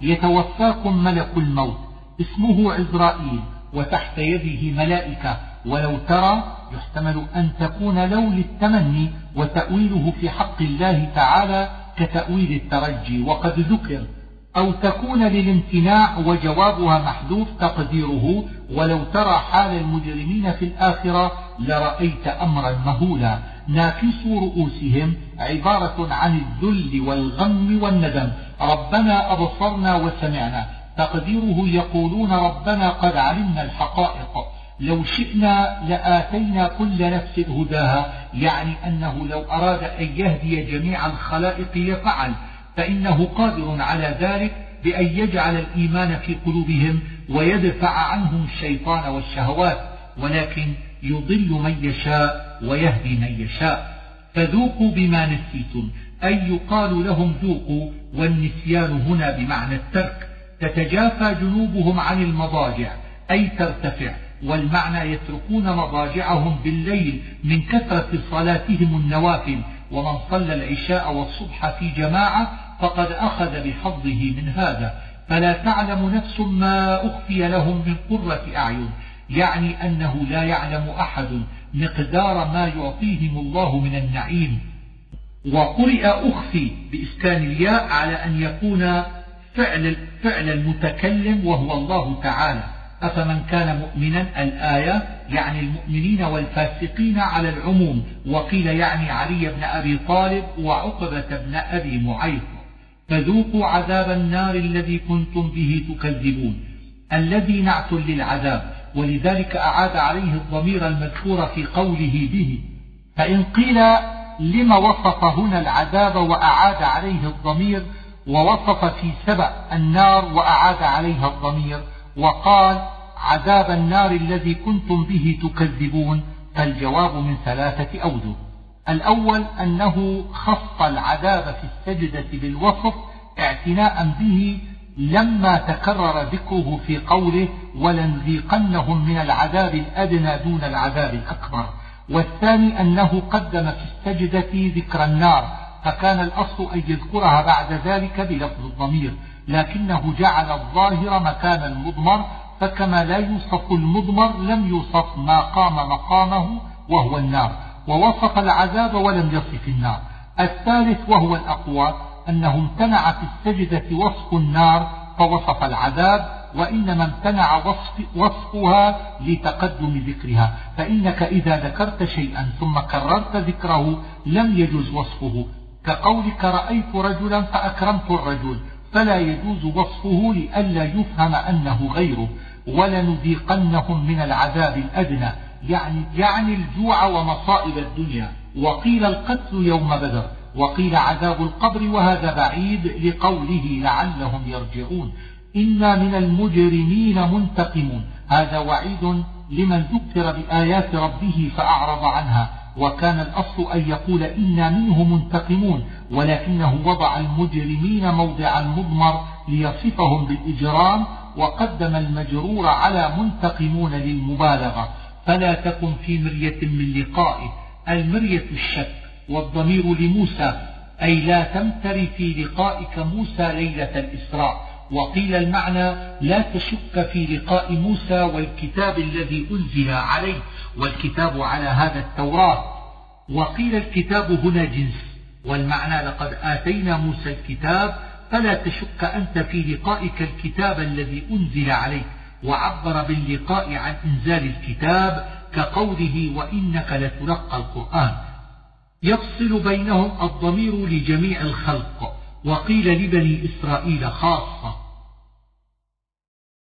يتوفاكم ملك الموت اسمه عزرائيل وتحت يده ملائكة ولو ترى يحتمل أن تكون لو للتمني وتأويله في حق الله تعالى كتأويل الترجي وقد ذكر أو تكون للامتناع وجوابها محذوف تقديره ولو ترى حال المجرمين في الآخرة لرأيت أمرا مهولا. ناكس رؤوسهم عبارة عن الذل والغم والندم. ربنا أبصرنا وسمعنا. تقديره يقولون ربنا قد علمنا الحقائق. لو شئنا لآتينا كل نفس هداها يعني أنه لو أراد أن يهدي جميع الخلائق لفعل. فإنه قادر على ذلك بأن يجعل الإيمان في قلوبهم ويدفع عنهم الشيطان والشهوات ولكن يضل من يشاء ويهدي من يشاء. فذوقوا بما نسيتم أي يقال لهم ذوقوا والنسيان هنا بمعنى الترك. تتجافى جنوبهم عن المضاجع أي ترتفع والمعنى يتركون مضاجعهم بالليل من كثرة صلاتهم النوافل ومن صلى العشاء والصبح في جماعة فقد أخذ بحظه من هذا. فلا تعلم نفس ما أخفي لهم من قرة أعين. يعني أنه لا يعلم أحد مقدار ما يعطيهم الله من النعيم. وقرئ أخفي بإسكان الياء على أن يكون فعل, فعل المتكلم وهو الله تعالى. أفمن كان مؤمنا الآية يعني المؤمنين والفاسقين على العموم. وقيل يعني علي بن أبي طالب وعقبة بن أبي معيط. فذوقوا عذاب النار الذي كنتم به تكذبون الذي نعت للعذاب ولذلك أعاد عليه الضمير المذكور في قوله به فإن قيل لما وصف هنا العذاب وأعاد عليه الضمير ووصف في سبأ النار وأعاد عليها الضمير وقال عذاب النار الذي كنتم به تكذبون فالجواب من ثلاثة أوجه. الأول أنه خص العذاب في السجدة بالوصف اعتناء به لما تكرر ذكره في قوله ولنذيقنهم من العذاب الأدنى دون العذاب الأكبر. والثاني أنه قدم في السجدة ذكر النار فكان الأصل أن يذكرها بعد ذلك بلفظ الضمير لكنه جعل الظاهر مكان المضمر فكما لا يوصف المضمر لم يوصف ما قام مقامه وهو النار. ووصف العذاب ولم يصف النار. الثالث وهو الأقوى أنه امتنع في السجدة وصف النار فوصف العذاب وإنما امتنع وصف وصفها لتقدم ذكرها. فإنك إذا ذكرت شيئا ثم كررت ذكره لم يجوز وصفه. كقولك رأيت رجلا فأكرمت الرجل فلا يجوز وصفه لئلا يفهم أنه غيره ولنذيقنهم من العذاب الأدنى. يعني, يعني الجوع ومصائب الدنيا. وقيل القتل يوم بدر. وقيل عذاب القبر وهذا بعيد لقوله لعلهم يرجعون. إنا من المجرمين منتقمون. هذا وعيد لمن ذكر بآيات ربه فأعرض عنها. وكان الأصل أن يقول إنا منه منتقمون. ولكنه وضع المجرمين موضع المضمر ليصفهم بالإجرام. وقدم المجرور على منتقمون للمبالغة. فلا تكن في مرية من لقائه المرية الشك والضمير لموسى أي لا تمتر في لقائك موسى ليلة الإسراء. وقيل المعنى لا تشك في لقاء موسى والكتاب الذي أنزل عليه والكتاب على هذا التوراة. وقيل الكتاب هنا جنس والمعنى لقد آتينا موسى الكتاب فلا تشك أنت في لقائك الكتاب الذي أنزل عليك وعبر باللقاء عن إنزال الكتاب كقوله وإنك لتلقى القرآن. يفصل بينهم الضمير لجميع الخلق وقيل لبني إسرائيل خاصة.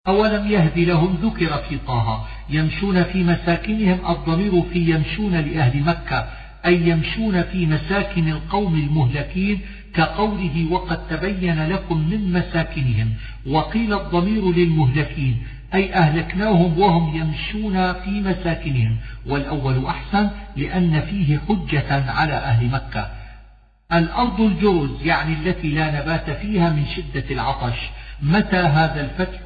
أولم يهد لهم ذكر في طه يمشون في مساكنهم الضمير في يمشون لأهل مكة أي يمشون في مساكن القوم المهلكين كقوله وقد تبين لكم من مساكنهم وقيل الضمير للمهلكين أي أهلكناهم وهم يمشون في مساكنهم. والأول أحسن لأن فيه حجة على أهل مكة. الأرض الجرز يعني التي لا نبات فيها من شدة العطش. متى هذا الفتح؟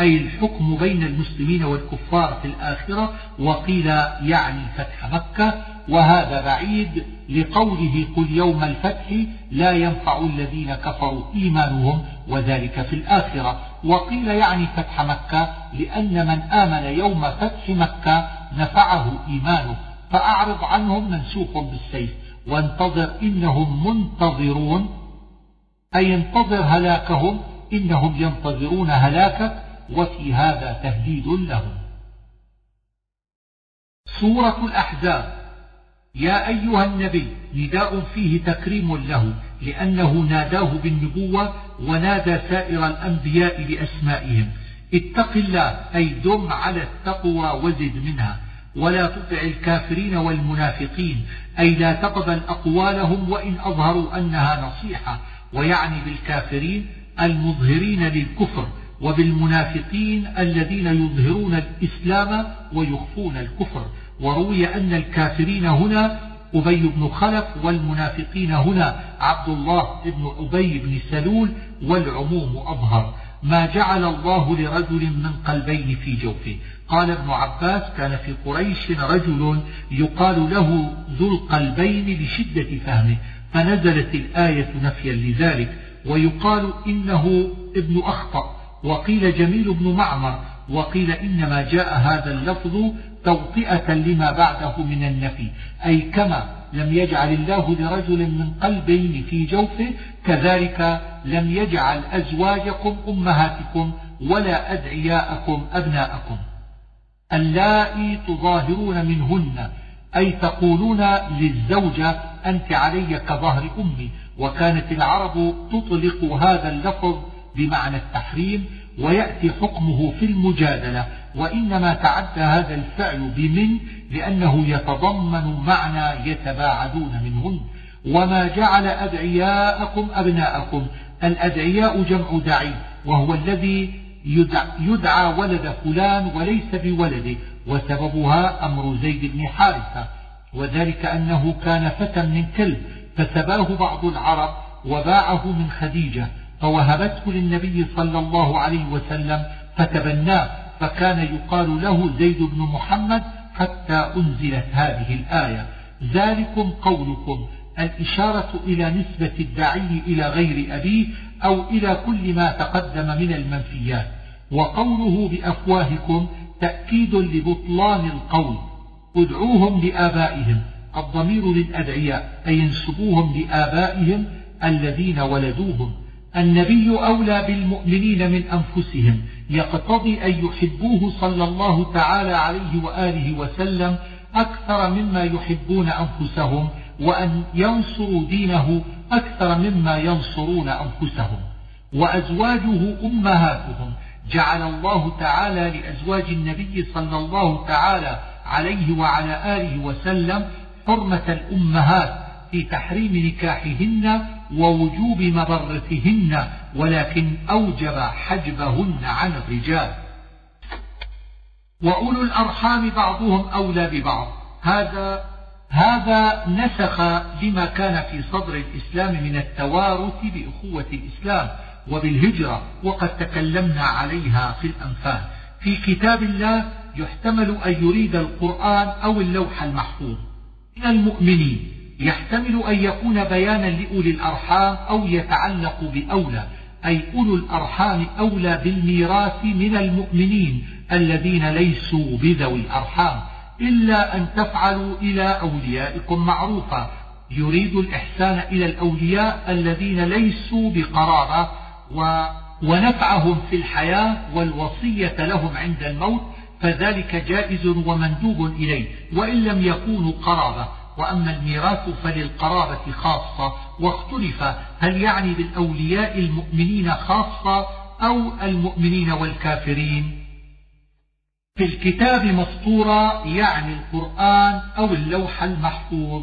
أي الحكم بين المسلمين والكفار في الآخرة وقيل يعني فتح مكة. وهذا بعيد لقوله قل يوم الفتح لا ينفع الذين كفروا إيمانهم. وذلك في الآخرة. وقيل يعني فتح مكة لأن من آمن يوم فتح مكة نفعه إيمانه. فأعرض عنهم منسوخ بالسيف وانتظر إنهم منتظرون أي انتظر هلاكهم إنهم ينتظرون هلاكك وفي هذا تهديد لهم. سورة الأحزاب يا أيها النبي نداء فيه تكريم له. لأنه ناداه بالنبوة ونادى سائر الأنبياء بأسمائهم اتق الله أي دم على التقوى وزد منها. ولا تطع الكافرين والمنافقين أي لا تقبل أقوالهم وإن أظهروا أنها نصيحة. ويعني بالكافرين المظهرين للكفر وبالمنافقين الذين يظهرون الإسلام ويخفون الكفر. وروي أن الكافرين هنا أبي بن خلف والمنافقين هنا عبد الله بن أبي بن سلول والعموم أظهر. ما جعل الله لرجل من قلبين في جوفه. قال ابن عباس كان في قريش رجل يقال له ذو القلبين لشدة فهمه فنزلت الآية نفيا لذلك ويقال إنه ابن أخطأ. وقيل جميل بن معمر وقيل إنما جاء هذا اللفظ توطئة لما بعده من النفي أي كما لم يجعل الله لرجل من قلبين في جوفه كذلك لم يجعل أزواجكم أمهاتكم ولا أدعياءكم أبناءكم. اللائي تظاهرون منهن أي تقولون للزوجة أنت علي كظهر أمي وكانت العرب تطلق هذا اللفظ بمعنى التحريم ويأتي حكمه في المجادلة. وإنما تعدى هذا الفعل بمن؟ لأنه يتضمن معنى يتباعدون منهن. وما جعل أدعياءكم أبناءكم. الأدعياء جمع دعي وهو الذي يدعى ولد فلان وليس بولده وسببها أمر زيد بن حارثة. وذلك أنه كان فتى من كلب فسباه بعض العرب وباعه من خديجة فوهبته للنبي صلى الله عليه وسلم فتبناه. فكان يقال له زيد بن محمد حتى أنزلت هذه الآية. ذلكم قولكم. الإشارة إلى نسبة الداعي إلى غير أبيه أو إلى كل ما تقدم من المنفيات. وقوله بأفواهكم تأكيد لبطلان القول. ادعوهم لآبائهم. الضمير للأدعياء أي انسبوهم لآبائهم الذين ولدوهم. النبي أولى بالمؤمنين من أنفسهم. يقتضي أن يحبوه صلى الله تعالى عليه وآله وسلم أكثر مما يحبون أنفسهم وأن ينصروا دينه أكثر مما ينصرون أنفسهم. وأزواجه أمهاتهم. جعل الله تعالى لأزواج النبي صلى الله تعالى عليه وعلى آله وسلم حرمة الأمهات في تحريم نكاحهن ووجوب مبرتهن ولكن أوجب حجبهن عن الرجال. وأولو الأرحام بعضهم أولى ببعض. هذا هذا نسخ لما كان في صدر الإسلام من التوارث بأخوة الإسلام وبالهجرة وقد تكلمنا عليها في الأنفال. في كتاب الله يحتمل أن يريد القرآن أو اللوح المحفوظ. من المؤمنين يحتمل أن يكون بيانا لأولي الأرحام أو يتعلق بأولى أي أولو الأرحام أولى بالميراث من المؤمنين الذين ليسوا بذوي الأرحام إلا أن تفعلوا إلى أوليائكم معروفا. يريد الإحسان إلى الأولياء الذين ليسوا بقرابة و ونفعهم في الحياة والوصية لهم عند الموت فذلك جائز ومندوب إليه وإن لم يكونوا قرابة. وأما الميراث فللقرابة خاصة واختلف هل يعني بالأولياء المؤمنين خاصة أو المؤمنين والكافرين. في الكتاب مسطورة يعني القرآن أو اللوح المحفوظ.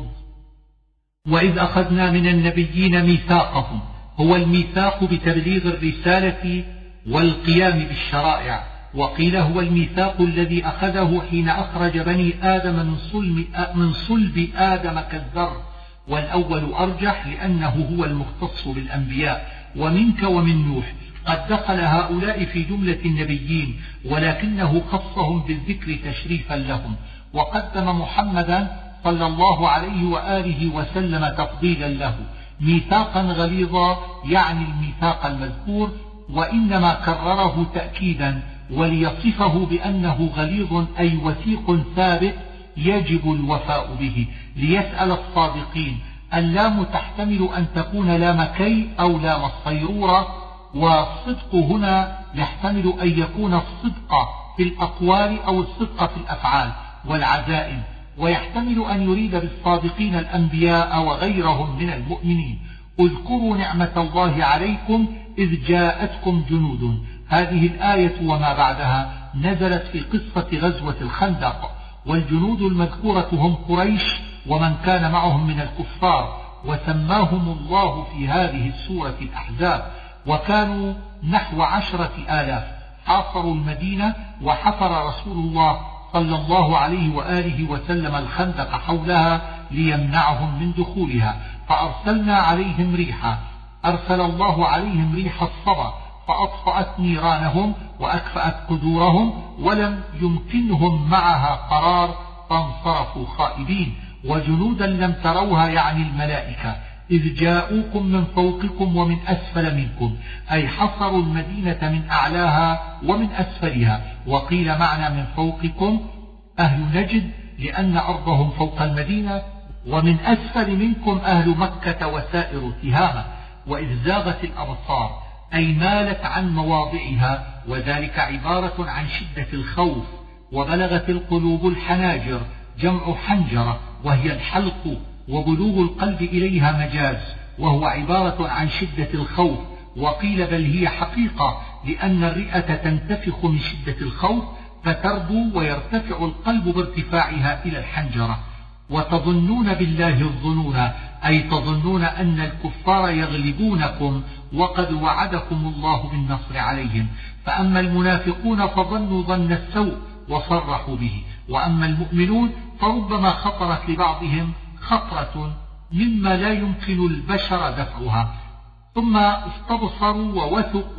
وإذ أخذنا من النبيين ميثاقهم هو الميثاق بتبليغ الرسالة والقيام بالشرائع. وقيل هو الميثاق الذي أخذه حين أخرج بني آدم من صلب, من صلب آدم كالذر والأول أرجح لأنه هو المختص بالأنبياء. ومنك ومن نوح قد دخل هؤلاء في جملة النبيين ولكنه خصهم بالذكر تشريفا لهم. وقدم محمدا صلى الله عليه وآله وسلم تفضيلا له. ميثاقا غليظا يعني الميثاق المذكور وإنما كرره تأكيدا. وليصفه بأنه غليظ أي وثيق ثابت يجب الوفاء به. ليسأل الصادقين اللام تحتمل أن تكون لام كي أو لام الصيرورة والصدق هنا يحتمل أن يكون الصدق في الأقوال أو الصدق في الأفعال والعزائم. ويحتمل أن يريد بالصادقين الأنبياء وغيرهم من المؤمنين. اذكروا نعمة الله عليكم إذ جاءتكم جنود. هذه الآية وما بعدها نزلت في قصة غزوة الخندق والجنود المذكورة هم قريش ومن كان معهم من الكفار وسماهم الله في هذه السورة الأحزاب. وكانوا نحو عشرة آلاف حاصروا المدينة وحفر رسول الله صلى الله عليه وآله وسلم الخندق حولها ليمنعهم من دخولها. فأرسلنا عليهم ريحا أرسل الله عليهم ريح الصبا فأطفأت نيرانهم وأكفأت قدورهم ولم يمكنهم معها قرار فانصرفوا خائبين وجنودا لم تروها يعني الملائكة إذ جاءوكم من فوقكم ومن أسفل منكم أي حصروا المدينة من أعلاها ومن أسفلها وقيل معنى من فوقكم أهل نجد لأن أرضهم فوق المدينة ومن أسفل منكم أهل مكة وسائر تهامة وإذ زاغت الأبصار أي مالت عن مواضعها وذلك عبارة عن شدة الخوف وبلغت القلوب الحناجر جمع حنجرة وهي الحلق وبلوغ القلب إليها مجاز وهو عبارة عن شدة الخوف. وقيل بل هي حقيقة لأن الرئة تنتفخ من شدة الخوف فتربو ويرتفع القلب بارتفاعها إلى الحنجرة. وتظنون بالله الظنون أي تظنون أن الكفار يغلبونكم وقد وعدكم الله بالنصر عليهم. فأما المنافقون فظنوا ظن السوء وصرحوا به. وأما المؤمنون فربما خطرت لبعضهم خطرة مما لا يمكن البشر دفعها. ثم استبصروا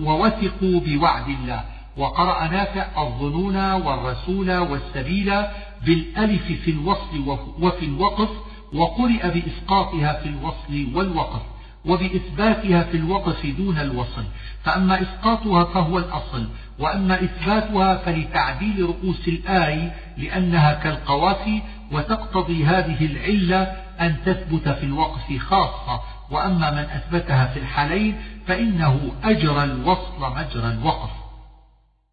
ووثقوا بوعد الله. وقرأ نافع الظنون والرسول والسبيل بالألف في الوصل وفي الوقف وقرئ بإسقاطها في الوصل والوقف وبإثباتها في الوقف دون الوصل. فأما إسقاطها فهو الأصل وأما إثباتها فلتعديل رؤوس الآي لأنها كالقوافي وتقتضي هذه العلة أن تثبت في الوقف خاصة. وأما من أثبتها في الحالين فإنه أجرى الوصل مجرى الوقف.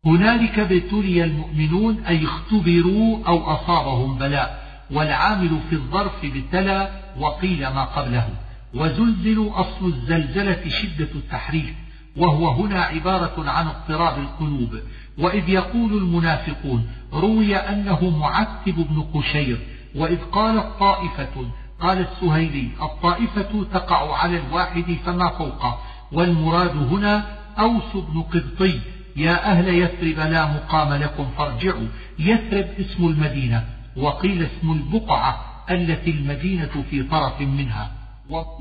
هنالك ابتلي المؤمنون أي اختبروا أو أصابهم بلاء. والعامل في الظرف ابتلى وقيل ما قبله. وزلزلوا أصل الزلزلة شدة التحريك وهو هنا عبارة عن اضطراب القلوب. وإذ يقول المنافقون روي أنه معتب بن قشير وإذ قالت طائفة قال السهيلي الطائفة تقع على الواحد فما فوقه والمراد هنا أوس بن قبطي يا أهل يثرب لا مقام لكم فارجعوا يثرب اسم المدينة. وقيل اسم البقعة التي المدينة في طرف منها.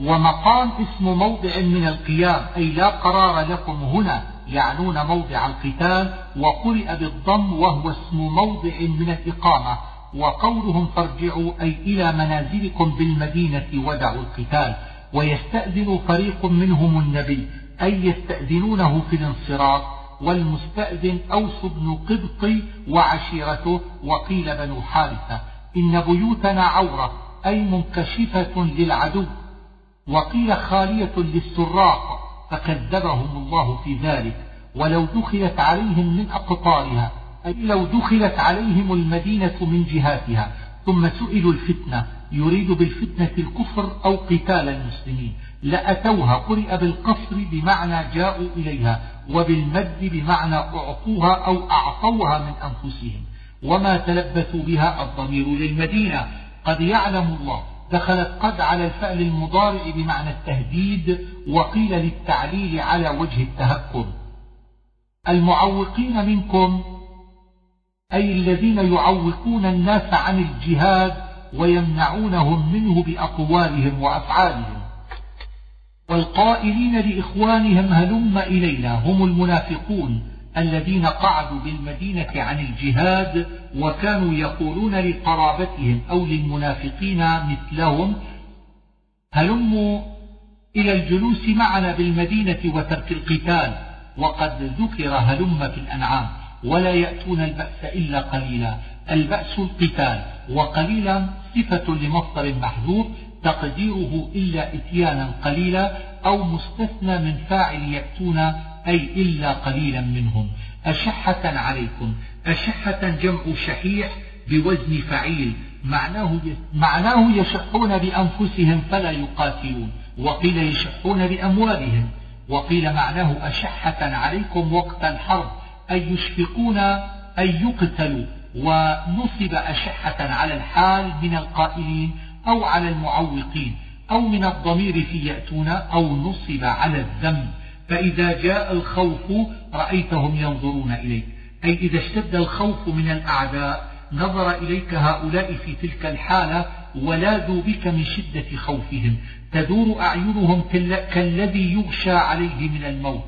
ومقام اسم موضع من القيام أي لا قرار لكم هنا يعنون موضع القتال وقرئ بالضم وهو اسم موضع من الإقامة. وقولهم فارجعوا أي إلى منازلكم بالمدينة ودعوا القتال. ويستأذن فريق منهم النبي أي يستأذنونه في الانصراف. والمستأذن أوس بن قبط وعشيرته وقيل بنو حارثة إن بيوتنا عورة أي منكشفة للعدو. وقيل خالية للسراق فكذبهم الله في ذلك. ولو دخلت عليهم من أقطارها أي لو دخلت عليهم المدينة من جهاتها ثم سئلوا الفتنة يريد بالفتنة الكفر أو قتال المسلمين. لأتوها قرئ بالقصر بمعنى جاءوا إليها وبالمد بمعنى أعطوها أو أعطوها من أنفسهم. وما تلبثوا بها الضمير للمدينة. قد يعلم الله دخلت قد على الفعل المضارع بمعنى التهديد وقيل للتعليل على وجه التهكم. المعوقين منكم أي الذين يعوقون الناس عن الجهاد ويمنعونهم منه بأقوالهم وأفعالهم. والقائلين لإخوانهم هلم إلينا هم المنافقون الذين قعدوا بالمدينة عن الجهاد وكانوا يقولون لقرابتهم أو للمنافقين مثلهم هلموا إلى الجلوس معنا بالمدينة وترك القتال وقد ذكر هلم في الأنعام ولا يأتون البأس إلا قليلا البأس القتال وقليلا صفة لمصدر محذوف تقديره إلا إتيانا قليلا أو مستثنى من فاعل يأتون أي إلا قليلا منهم. أشحة عليكم. أشحة جمع شحيح بوزن فعيل. معناه معناه يشحون بأنفسهم فلا يقاتلون. وقيل يشحون بأموالهم. وقيل معناه أشحة عليكم وقت الحرب. أي يشفقون أن يقتلوا. ونصب أشحة على الحال من القائلين. أو على المعوقين أو من الضمير في يأتون أو نصب على الذنب. فإذا جاء الخوف رأيتهم ينظرون إليك. أي إذا اشتد الخوف من الأعداء نظر إليك هؤلاء في تلك الحالة ولاذوا بك من شدة خوفهم. تدور أعينهم كالذي يغشى عليه من الموت.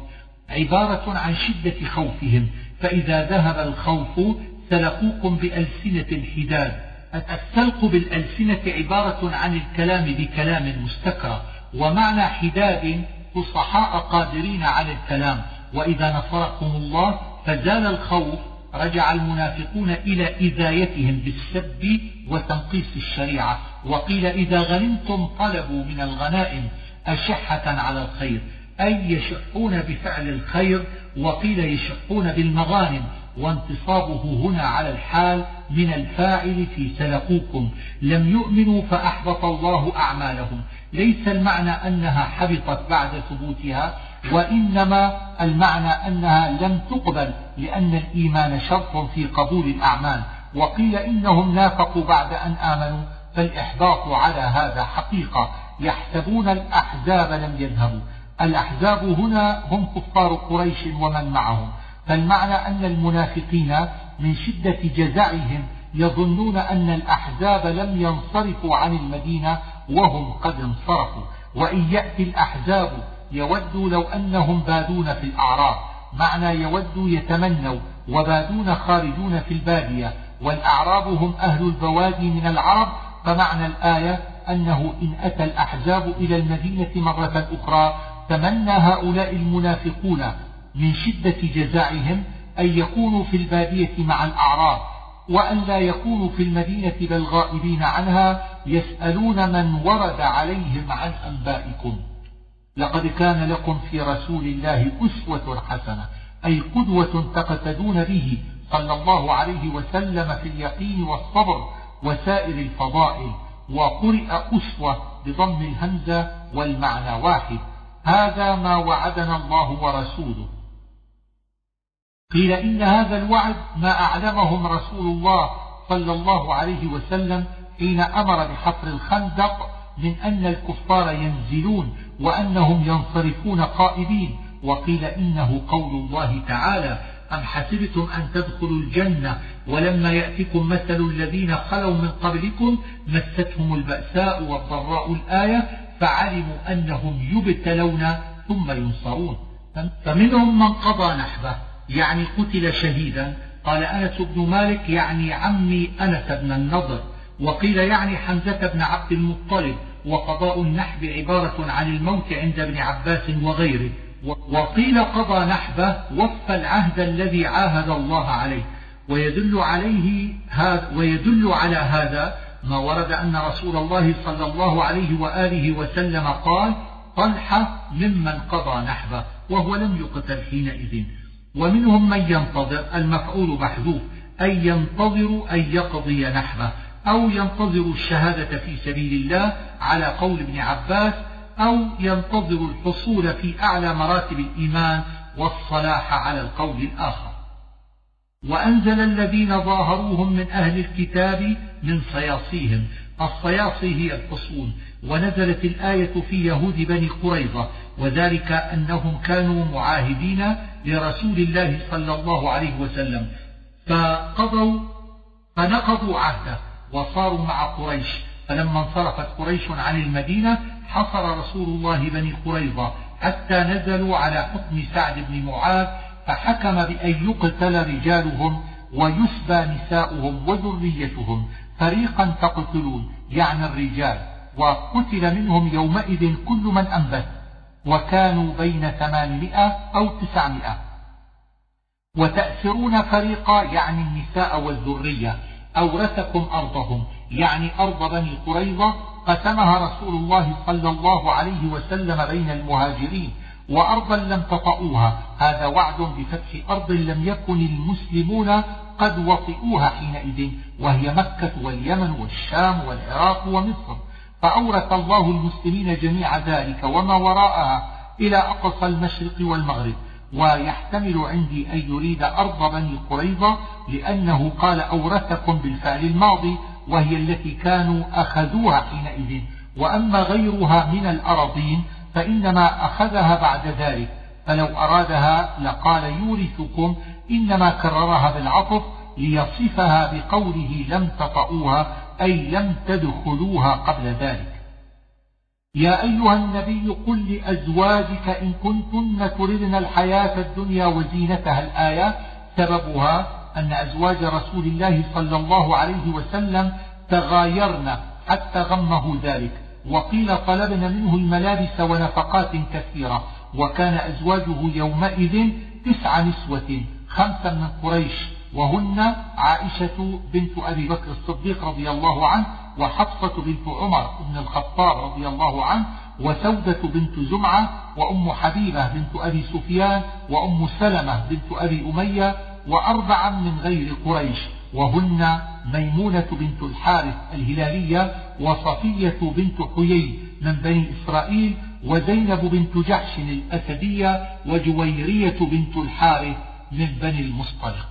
عبارة عن شدة خوفهم. فإذا ذهب الخوف سلقوكم بألسنة الحداد. السلق بالألسنة عبارة عن الكلام بكلام مستكرى ومعنى حداد فصحاء قادرين على الكلام. وإذا نصركم الله فزال الخوف رجع المنافقون إلى إذايتهم بالسب وتنقيص الشريعة. وقيل إذا غنمتم طلبوا من الغنائم أشحة على الخير أي يشحون بفعل الخير وقيل يشحون بالمغانم. وانتصابه هنا على الحال من الفاعل في سلقوكم. لم يؤمنوا فأحبط الله أعمالهم. ليس المعنى أنها حبطت بعد ثبوتها وإنما المعنى أنها لم تقبل لأن الإيمان شرط في قبول الأعمال. وقيل إنهم نافقوا بعد أن آمنوا فالإحباط على هذا حقيقة. يحسبون الأحزاب لم يذهبوا. الأحزاب هنا هم كفار قريش ومن معهم. فالمعنى أن المنافقين من شدة جزعهم يظنون أن الأحزاب لم ينصرفوا عن المدينة وهم قد انصرفوا. وإن يأتي الأحزاب يودوا لو أنهم بادون في الأعراب معنى يودوا يتمنوا وبادون خارجون في البادية والأعراب هم أهل البوادي من العرب فمعنى الآية أنه إن أتى الأحزاب إلى المدينة مرة أخرى تمنى هؤلاء المنافقون من شدة جزاعهم أن يكونوا في البادية مع الأعراب وأن لا يكونوا في المدينة بل غائبين عنها يسألون من ورد عليهم عن أنبائكم. لقد كان لكم في رسول الله أسوة حسنة أي قدوة تقتدون به صلى الله عليه وسلم في اليقين والصبر وسائر الفضائل وقرئ أسوة بضم الهمزة والمعنى واحد. هذا ما وعدنا الله ورسوله. قيل إن هذا الوعد ما أعلمهم رسول الله صلى الله عليه وسلم حين أمر بحفر الخندق من أن الكفار ينزلون وأنهم ينصرفون قائدين وقيل إنه قول الله تعالى أم حسبتم أن تدخلوا الجنة ولما يأتكم مثل الذين خلوا من قبلكم مستهم البأساء والضراء الآية فعلموا أنهم يبتلون ثم ينصرون. فمنهم من قضى نحبه. يعني قتل شهيدا. قال أنس بن مالك يعني عمي أنس بن النضر وقيل يعني حمزة بن عبد المطلب وقضاء النحب عبارة عن الموت عند ابن عباس وغيره. وقيل قضى نحبه وفى العهد الذي عاهد الله عليه. ويدل عليه هذا ويدل على هذا ما ورد أن رسول الله صلى الله عليه وآله وسلم قال طلحة ممن قضى نحبه وهو لم يقتل حينئذ. ومنهم من ينتظر المفعول محذوف أي ينتظر أن يقضي نحبه أو ينتظر الشهادة في سبيل الله على قول ابن عباس أو ينتظر الحصول في أعلى مراتب الإيمان والصلاح على القول الآخر. وأنزل الذين ظاهروهم من أهل الكتاب من صياصيهم الصياصي هي الحصون ونزلت الآية في يهود بني قريظة وذلك أنهم كانوا معاهدين لرسول الله صلى الله عليه وسلم. فقضوا فنقضوا عهده وصاروا مع قريش. فلما انصرفت قريش عن المدينة حصر رسول الله بني قريظة. حتى نزلوا على حكم سعد بن معاذ فحكم بأن يقتل رجالهم ويسبى نساؤهم وذريتهم. فريقا تقتلون يعني الرجال. وقتل منهم يومئذ كل من أنبت. وكانوا بين ثمانمائة أو تسعمائة. وتأسرون فريقا يعني النساء والذرية. أورثكم أرضهم يعني أرض بني قريظة. قسمها رسول الله صلى الله عليه وسلم بين المهاجرين. وأرضا لم تطئوها. هذا وعد بفتح أرض لم يكن المسلمون قد وطئوها حينئذ وهي مكة واليمن والشام والعراق ومصر. فأورث الله المسلمين جميع ذلك وما وراءها إلى أقصى المشرق والمغرب. ويحتمل عندي أن يريد أرض بني قريظة لأنه قال أورثكم بالفعل الماضي وهي التي كانوا أخذوها حينئذ. وأما غيرها من الأراضين فإنما أخذها بعد ذلك. فلو أرادها لقال يورثكم إنما كررها بالعطف ليصفها بقوله لم تطؤوها أي لم تدخلوها قبل ذلك. يا أيها النبي قل لأزواجك إن كنتن تردن الحياة الدنيا وزينتها الآية. سببها أن أزواج رسول الله صلى الله عليه وسلم تغايرن حتى غمه ذلك وقيل طلبن منه الملابس ونفقات كثيرة وكان أزواجه يومئذ تسع نسوة. خمسا من قريش وهن عائشة بنت أبي بكر الصديق رضي الله عنه وحفصة بنت عمر بن الخطاب رضي الله عنه وسودة بنت زمعة وأم حبيبة بنت أبي سفيان وأم سلمة بنت أبي أمية وأربعا من غير قريش. وهن ميمونة بنت الحارث الهلالية وصفية بنت حيي من بني إسرائيل وزينب بنت جحش الأسدية وجويرية بنت الحارث من بني المصطلق.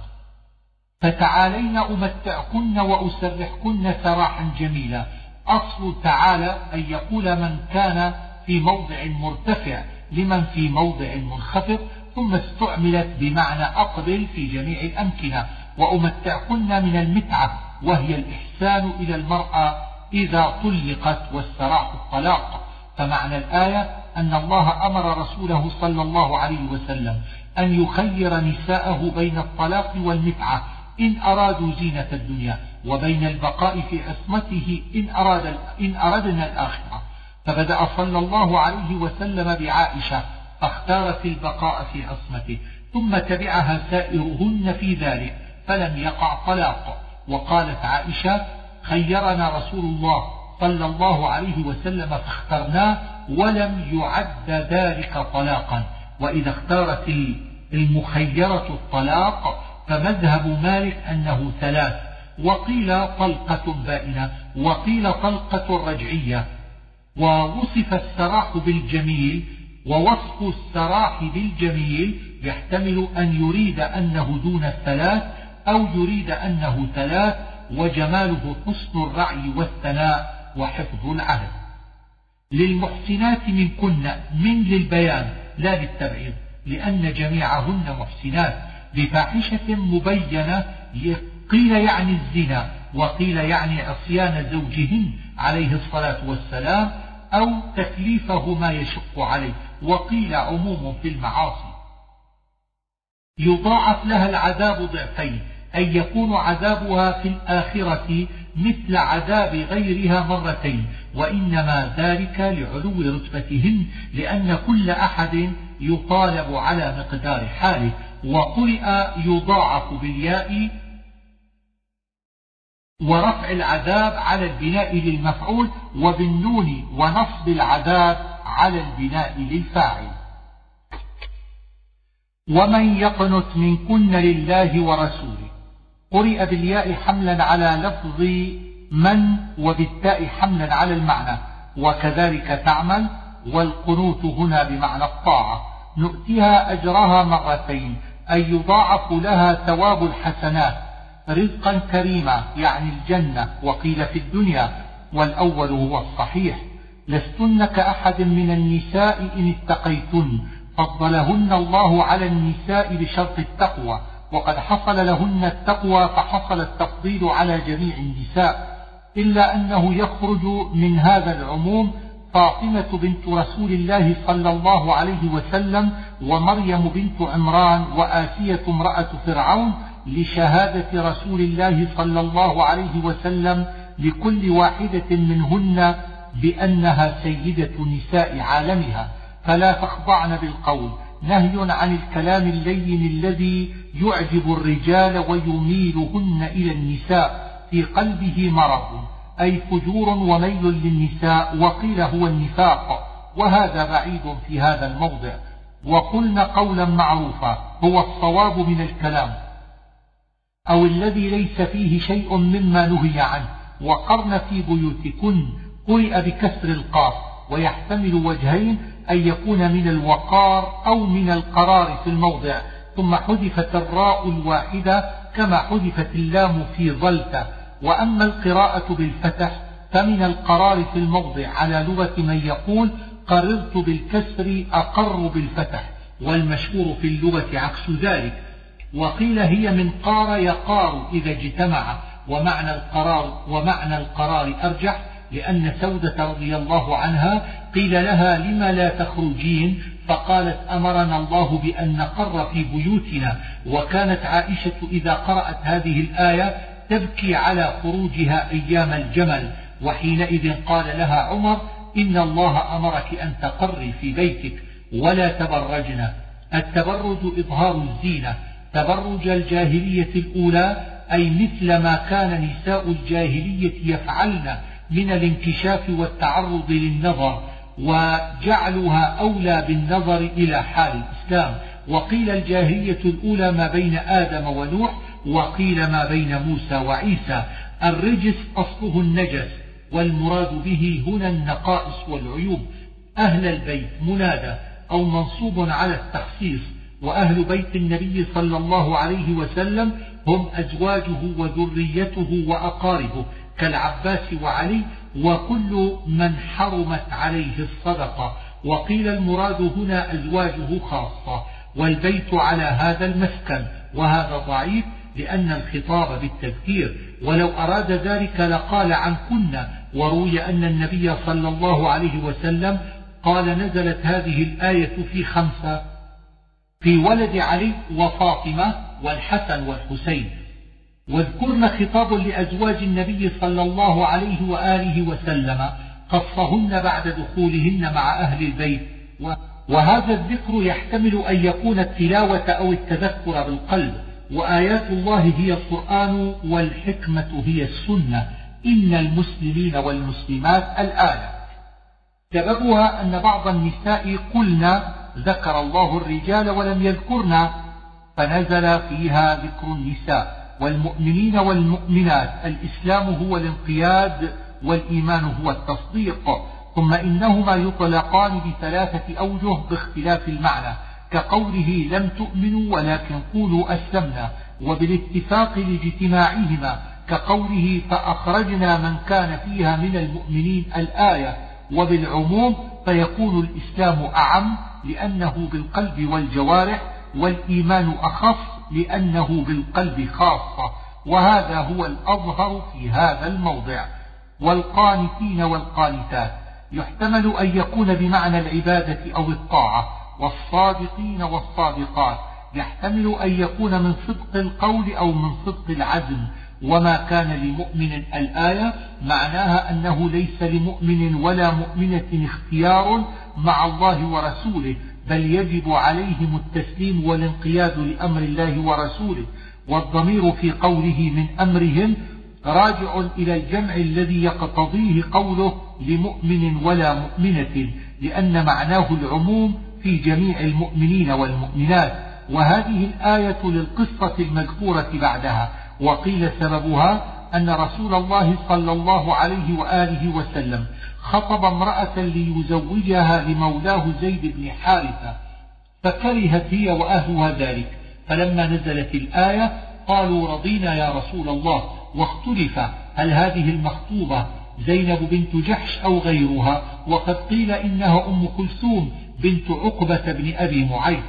فتعالين أمتعكن وأسرحكن سراحا جميلا. أصل تعالى أن يقول من كان في موضع مرتفع لمن في موضع منخفض ثم استعملت بمعنى أقبل في جميع الأمكنة. وأمتعكن من المتعة وهي الإحسان إلى المرأة إذا طلقت والسراح الطلاق. فمعنى الآية أن الله أمر رسوله صلى الله عليه وسلم أن يخير نساءه بين الطلاق والمتعة إن أرادوا زينة الدنيا وبين البقاء في عصمته إن, أراد إن أردنا الآخرة. فبدأ صلى الله عليه وسلم بعائشة فاختارت البقاء في عصمته ثم تبعها سائرهن في ذلك فلم يقع طلاق. وقالت عائشة خيرنا رسول الله صلى الله عليه وسلم فاخترناه ولم يعد ذلك طلاقا. وإذا اختارت المخيرة الطلاق فمذهب مالك أنه ثلاث وقيل طلقة بائنة وقيل طلقة رجعية. ووصف السراح بالجميل ووصف السراح بالجميل يحتمل أن يريد أنه دون الثلاث أو يريد أنه ثلاث وجماله حسن الرعي والثناء وحفظ العهد. للمحسنات منكن من للبيان لا للتبعيض. لأن جميعهن محسنات بفاحشة مبينة قيل يعني الزنا وقيل يعني عصيان زوجهن عليه الصلاة والسلام أو تكليفه ما يشق عليه وقيل عموم في المعاصي. يضاعف لها العذاب ضعفين أي يكون عذابها في الآخرة مثل عذاب غيرها مرتين وإنما ذلك لعلو رتبتهن لأن كل أحد يطالب على مقدار حاله وقرئ يضاعف بالياء ورفع العذاب على البناء للمفعول وبالنون ونصب العذاب على البناء للفاعل. ومن يقنت منكن لله ورسوله. قرئ بالياء حملا على لفظ من وبالتاء حملا على المعنى. وكذلك تعمل والقنوت هنا بمعنى الطاعة. نؤتيها أجرها مرتين أي يضاعف لها ثواب الحسنات رزقا كريما يعني الجنة وقيل في الدنيا والأول هو الصحيح. لستن كأحد من النساء إن اتقيتن فضلهن الله على النساء بشرط التقوى. وقد حصل لهن التقوى فحصل التفضيل على جميع النساء إلا أنه يخرج من هذا العموم فاطمة بنت رسول الله صلى الله عليه وسلم ومريم بنت عمران وآسية امرأة فرعون لشهادة رسول الله صلى الله عليه وسلم لكل واحدة منهن بأنها سيدة نساء عالمها. فلا تخضعن بالقول. نهي عن الكلام اللين الذي يعجب الرجال ويميلهن إلى النساء في قلبه مرض أي فجور وميل للنساء وقيل هو النفاق وهذا بعيد في هذا الموضع. وقلن قولا معروفا هو الصواب من الكلام أو الذي ليس فيه شيء مما نهي عنه. وقرن في بيوتكن قرئ بكسر القاف ويحتمل وجهين أن يكون من الوقار أو من القرار في الموضع ثم حذفت الراء الواحدة كما حذفت اللام في ظلت وأما القراءة بالفتح فمن القرار في الموضع على لغة من يقول قررت بالكسر أقر بالفتح والمشهور في اللغة عكس ذلك. وقيل هي من قار يقار إذا اجتمع ومعنى القرار ومعنى القرار أرجح لأن سودة رضي الله عنها قيل لها لم لا تخرجين؟ فقالت أمرنا الله بأن نقر في بيوتنا. وكانت عائشة إذا قرأت هذه الآية تبكي على خروجها أيام الجمل. وحينئذ قال لها عمر إن الله أمرك أن تقري في بيتك ولا تبرجن. التبرج إظهار الزينة. تبرج الجاهلية الأولى أي مثل ما كان نساء الجاهلية يفعلن. من الانكشاف والتعرض للنظر وجعلها أولى بالنظر إلى حال الإسلام. وقيل الجاهلية الأولى ما بين آدم ونوح وقيل ما بين موسى وعيسى. الرجس أصله النجس والمراد به هنا النقائص والعيوب. أهل البيت منادى أو منصوب على التخصيص وأهل بيت النبي صلى الله عليه وسلم هم أزواجه وذريته وأقاربه. كالعباس وعلي وكل من حرمت عليه الصدقة. وقيل المراد هنا أزواجه خاصة والبيت على هذا المسكن. وهذا ضعيف لأن الخطاب بالتذكير. ولو أراد ذلك لقال عن كنا وروي أن النبي صلى الله عليه وسلم قال نزلت هذه الآية في خمسة في ولد علي وفاطمة والحسن والحسين. واذكرن خطاب لأزواج النبي صلى الله عليه وآله وسلم قصهن بعد دخولهن مع أهل البيت. وهذا الذكر يحتمل أن يكون التلاوة أو التذكر بالقلب. وآيات الله هي القرآن والحكمة هي السنة. إن المسلمين والمسلمات الآية سببها أن بعض النساء قلنا ذكر الله الرجال ولم يذكرنا فنزل فيها ذكر النساء. والمؤمنين والمؤمنات. الإسلام هو الانقياد والإيمان هو التصديق. ثم إنهما يطلقان بثلاثة أوجه باختلاف المعنى. كقوله لم تؤمنوا ولكن قولوا أسلمنا. وبالاتفاق لاجتماعهما. كقوله فأخرجنا من كان فيها من المؤمنين الآية. وبالعموم فيكون الإسلام أعم لأنه بالقلب والجوارح والإيمان أخص لأنه بالقلب خاصة وهذا هو الأظهر في هذا الموضع. والقانتين والقانتات يحتمل أن يكون بمعنى العبادة أو الطاعة والصادقين والصادقات يحتمل أن يكون من صدق القول أو من صدق العزم. وما كان لمؤمن الآية معناها أنه ليس لمؤمن ولا مؤمنة اختيار مع الله ورسوله بل يجب عليهم التسليم والانقياد لأمر الله ورسوله والضمير في قوله من أمرهم راجع إلى الجمع الذي يقتضيه قوله لمؤمن ولا مؤمنة لأن معناه العموم في جميع المؤمنين والمؤمنات. وهذه الآية للقصة المذكورة بعدها وقيل سببها أن رسول الله صلى الله عليه وآله وسلم خطب امرأة ليزوجها لمولاه زيد بن حارثة فكرهت هي وأهلها ذلك. فلما نزلت الآية قالوا رضينا يا رسول الله واختلف هل هذه المخطوبة زينب بنت جحش أو غيرها؟ وقد قيل إنها أم كلثوم بنت عقبة بن أبي معيط.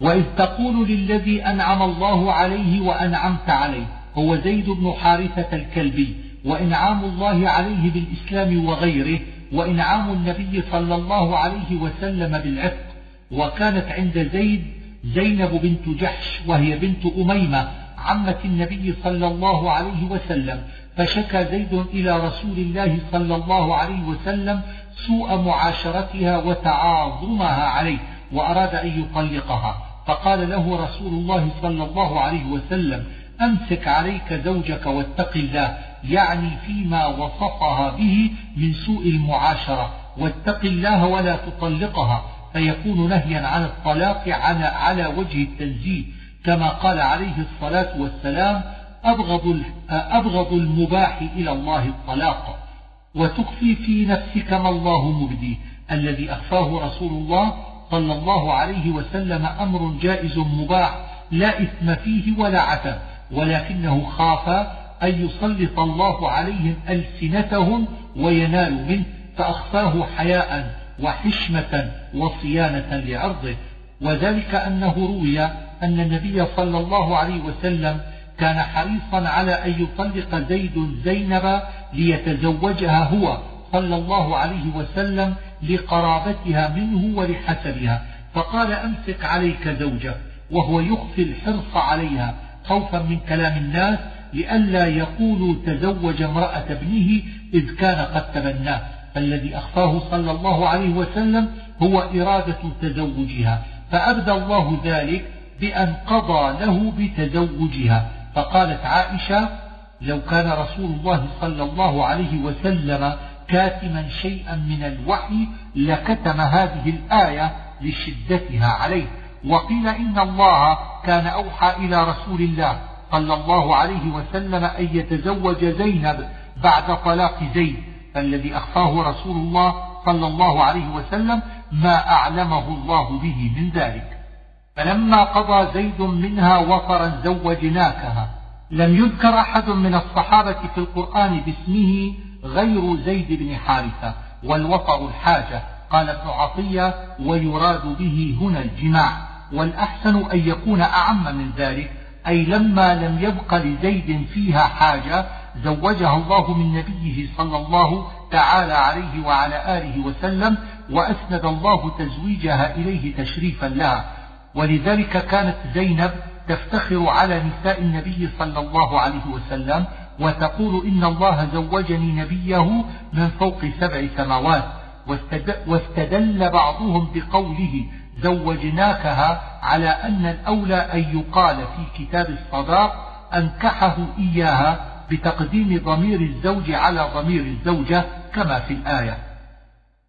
وإذ تقول للذي أنعم الله عليه وأنعمت عليه هو زيد بن حارثة الكلبي وإنعام الله عليه بالإسلام وغيره وإنعام النبي صلى الله عليه وسلم بالعتق وكانت عند زيد زينب بنت جحش وهي بنت أميمة عمة النبي صلى الله عليه وسلم فشكى زيد إلى رسول الله صلى الله عليه وسلم سوء معاشرتها وتعاظمها عليه وأراد أن يطلقها فقال له رسول الله صلى الله عليه وسلم أمسك عليك زوجك واتق الله يعني فيما وصفها به من سوء المعاشرة. واتق الله ولا تطلقها. فيكون نهيا عن الطلاق على, على وجه التنزيه. كما قال عليه الصلاة والسلام أبغض, أبغض المباح إلى الله الطلاق. وتخفي في نفسك ما الله مبدي الذي أخفاه رسول الله صلى الله عليه وسلم أمر جائز مباح لا إثم فيه ولا عتب. ولكنه خاف أن يسلط الله عليهم ألسنتهم وينال منه فأخفاه حياء وحشمة وصيانة لعرضه وذلك أنه روي أن النبي صلى الله عليه وسلم كان حريصا على أن يطلق زيد زينب ليتزوجها هو صلى الله عليه وسلم لقرابتها منه ولحسبها. فقال أمسك عليك زوجك وهو يخفي الحرص عليها. خوفا من كلام الناس لئلا يقولوا تزوج امرأة ابنه إذ كان قد تبناه. فالذي أخفاه صلى الله عليه وسلم هو إرادة تزوجها فأبدى الله ذلك بأن قضى له بتزوجها. فقالت عائشة لو كان رسول الله صلى الله عليه وسلم كاتما شيئا من الوحي لكتم هذه الآية لشدتها عليه. وقيل إن الله كان أوحى إلى رسول الله صلى الله عليه وسلم أن يتزوج زينب بعد طلاق زيد فالذي أخفاه رسول الله صلى الله عليه وسلم ما أعلمه الله به من ذلك. فلما قضى زيد منها وطرا زوجناكها. لم يذكر أحد من الصحابة في القرآن باسمه غير زيد بن حارثة والوطر الحاجة قال ابن عطية ويراد به هنا الجماع. والأحسن أن يكون أعم من ذلك أي لما لم يبق لزيد فيها حاجة زوجها الله من نبيه صلى الله تعالى عليه وعلى آله وسلم وأسند الله تزويجها إليه تشريفا لها. ولذلك كانت زينب تفتخر على نساء النبي صلى الله عليه وسلم وتقول إن الله زوجني نبيه من فوق سبع سماوات واستدل بعضهم بقوله زوجناكها على أن الأولى أن يقال في كتاب الصداق أنكحه إياها بتقديم ضمير الزوج على ضمير الزوجة كما في الآية.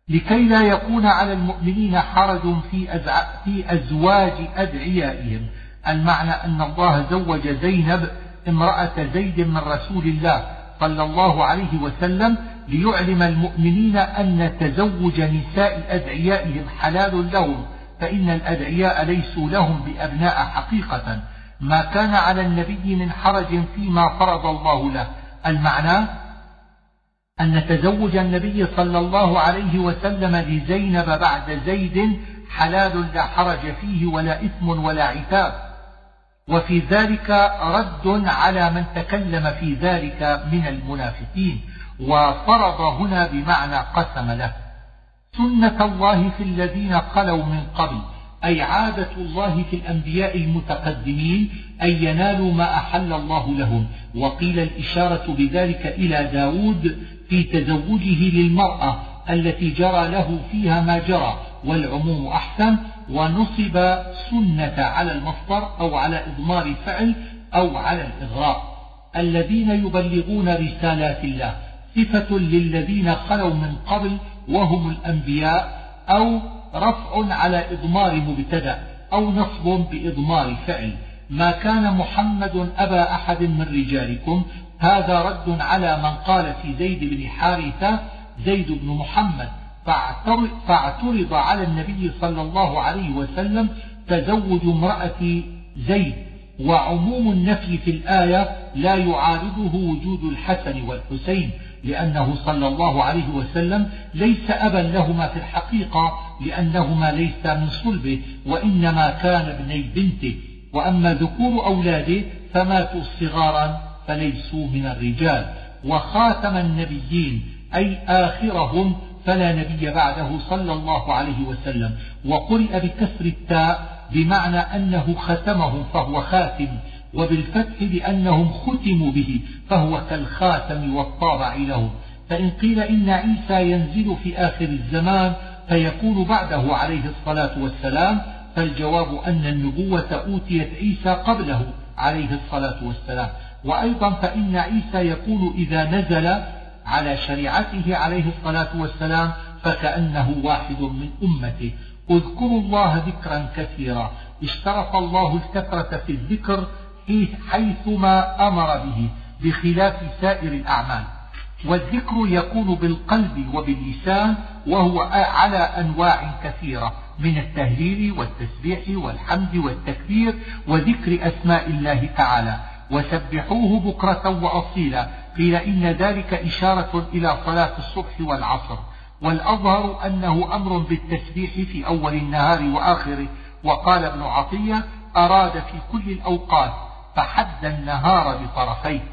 لكي لا يكون على المؤمنين حرج في, في أزواج أدعيائهم. المعنى أن الله زوج زينب امرأة زيد من رسول الله صلى الله عليه وسلم ليعلم المؤمنين أن تزوج نساء أدعيائهم حلال لهم فإن الأدعياء ليسوا لهم بأبناء حقيقة ما كان على النبي من حرج فيما فرض الله له. المعنى؟ أن تزوج النبي صلى الله عليه وسلم لزينب بعد زيد حلال لا حرج فيه ولا إثم ولا عتاب. وفي ذلك رد على من تكلم في ذلك من المنافقين وفرض هنا بمعنى قسم له. سنة الله في الذين خلوا من قبل أي عادة الله في الأنبياء المتقدمين أن ينالوا ما أحل الله لهم. وقيل الإشارة بذلك إلى داود في تزوجه للمرأة التي جرى له فيها ما جرى والعموم أحسن ونصب سنة على المصدر أو على إضمار فعل أو على الإغراء. الذين يبلغون رسالات الله صفة للذين خلوا من قبل وهم الأنبياء أو رفع على إضمار مبتدأ أو نصب بإضمار فعل. ما كان محمد أبا أحد من رجالكم هذا رد على من قال في زيد بن حارثة زيد بن محمد فاعترض على النبي صلى الله عليه وسلم تزوج امرأة زيد. وعموم النفي في الآية لا يعارضه وجود الحسن والحسين. لأنه صلى الله عليه وسلم ليس أبا لهما في الحقيقة لأنهما ليس من صلبه وإنما كان ابني بنته. وأما ذكور أولاده فماتوا صغارا فليسوا من الرجال. وخاتم النبيين أي آخرهم فلا نبي بعده صلى الله عليه وسلم. وقرئ بكسر التاء بمعنى أنه ختمهم فهو خاتم. وبالفتح لأنهم ختموا به فهو كالخاتم والطابع لهم. فإن قيل إن عيسى ينزل في آخر الزمان فيكون بعده عليه الصلاة والسلام فالجواب أن النبوة أوتيت عيسى قبله عليه الصلاة والسلام. وأيضا فإن عيسى يكون إذا نزل على شريعته عليه الصلاة والسلام فكأنه واحد من أمته. اذكروا الله ذكرا كثيرا. اشترط الله الكثرة في الذكر حيثما أمر به بخلاف سائر الأعمال. والذكر يكون بالقلب وباللسان وهو على أنواع كثيرة من التهليل والتسبيح والحمد والتكبير وذكر أسماء الله تعالى. وسبحوه بكرة وأصيلا. قيل إن ذلك إشارة إلى صلاة الصبح والعصر. والأظهر أنه أمر بالتسبيح في أول النهار وآخره. وقال ابن عطية أراد في كل الأوقات فحد النهار بطرفيه.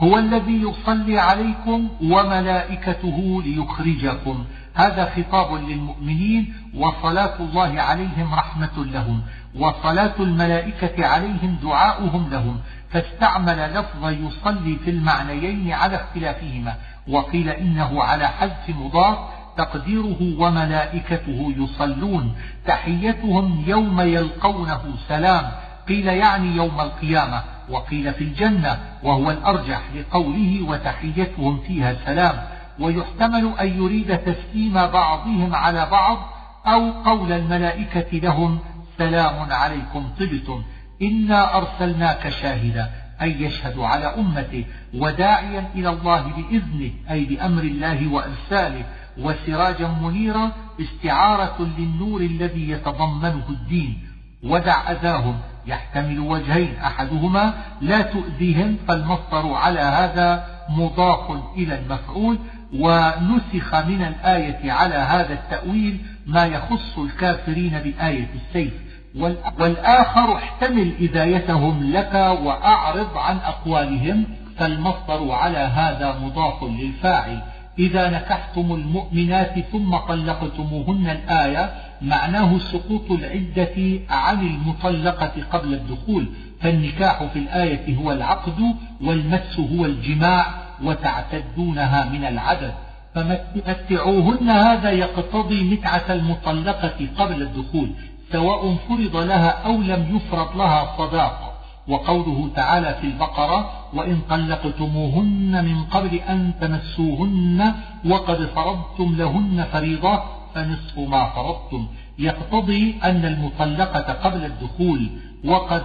هو الذي يصلي عليكم وملائكته ليخرجكم. هذا خطاب للمؤمنين وصلاة الله عليهم رحمة لهم وصلاة الملائكة عليهم دعاؤهم لهم. فاستعمل لفظ يصلي في المعنيين على اختلافهما وقيل إنه على حذف مضاف تقديره وملائكته يصلون تحيتهم يوم يلقونه سلام. قيل يعني يوم القيامة وقيل في الجنة وهو الأرجح لقوله وتحيتهم فيها سلام ويحتمل أن يريد تسليم بعضهم على بعض أو قول الملائكة لهم سلام عليكم طبتم إنا أرسلناك شاهدا أي يشهد على أمته وداعيا إلى الله بإذنه أي بأمر الله وإرساله وسراجا منيرا استعارة للنور الذي يتضمنه الدين. ودع أذاهم. يحتمل وجهين أحدهما لا تؤذيهم فالمصدر على هذا مضاف إلى المفعول ونسخ من الآية على هذا التأويل ما يخص الكافرين بآية السيف. والآخر احتمل إذايتهم لك وأعرض عن أقوالهم فالمصدر على هذا مضاف للفاعل. إذا نكحتم المؤمنات ثم طلقتموهن الآية معناه سقوط العدة عن المطلقة قبل الدخول فالنكاح في الآية هو العقد والمس هو الجماع وتعتدونها من العدد. فمتعوهن هذا يقتضي متعة المطلقة قبل الدخول سواء فرض لها أو لم يفرض لها صداق. وقوله تعالى في البقرة وإن طلقتموهن من قبل أن تمسوهن وقد فرضتم لهن فريضة فنصف ما فرضتم. يقتضي أن المطلقة قبل الدخول وقد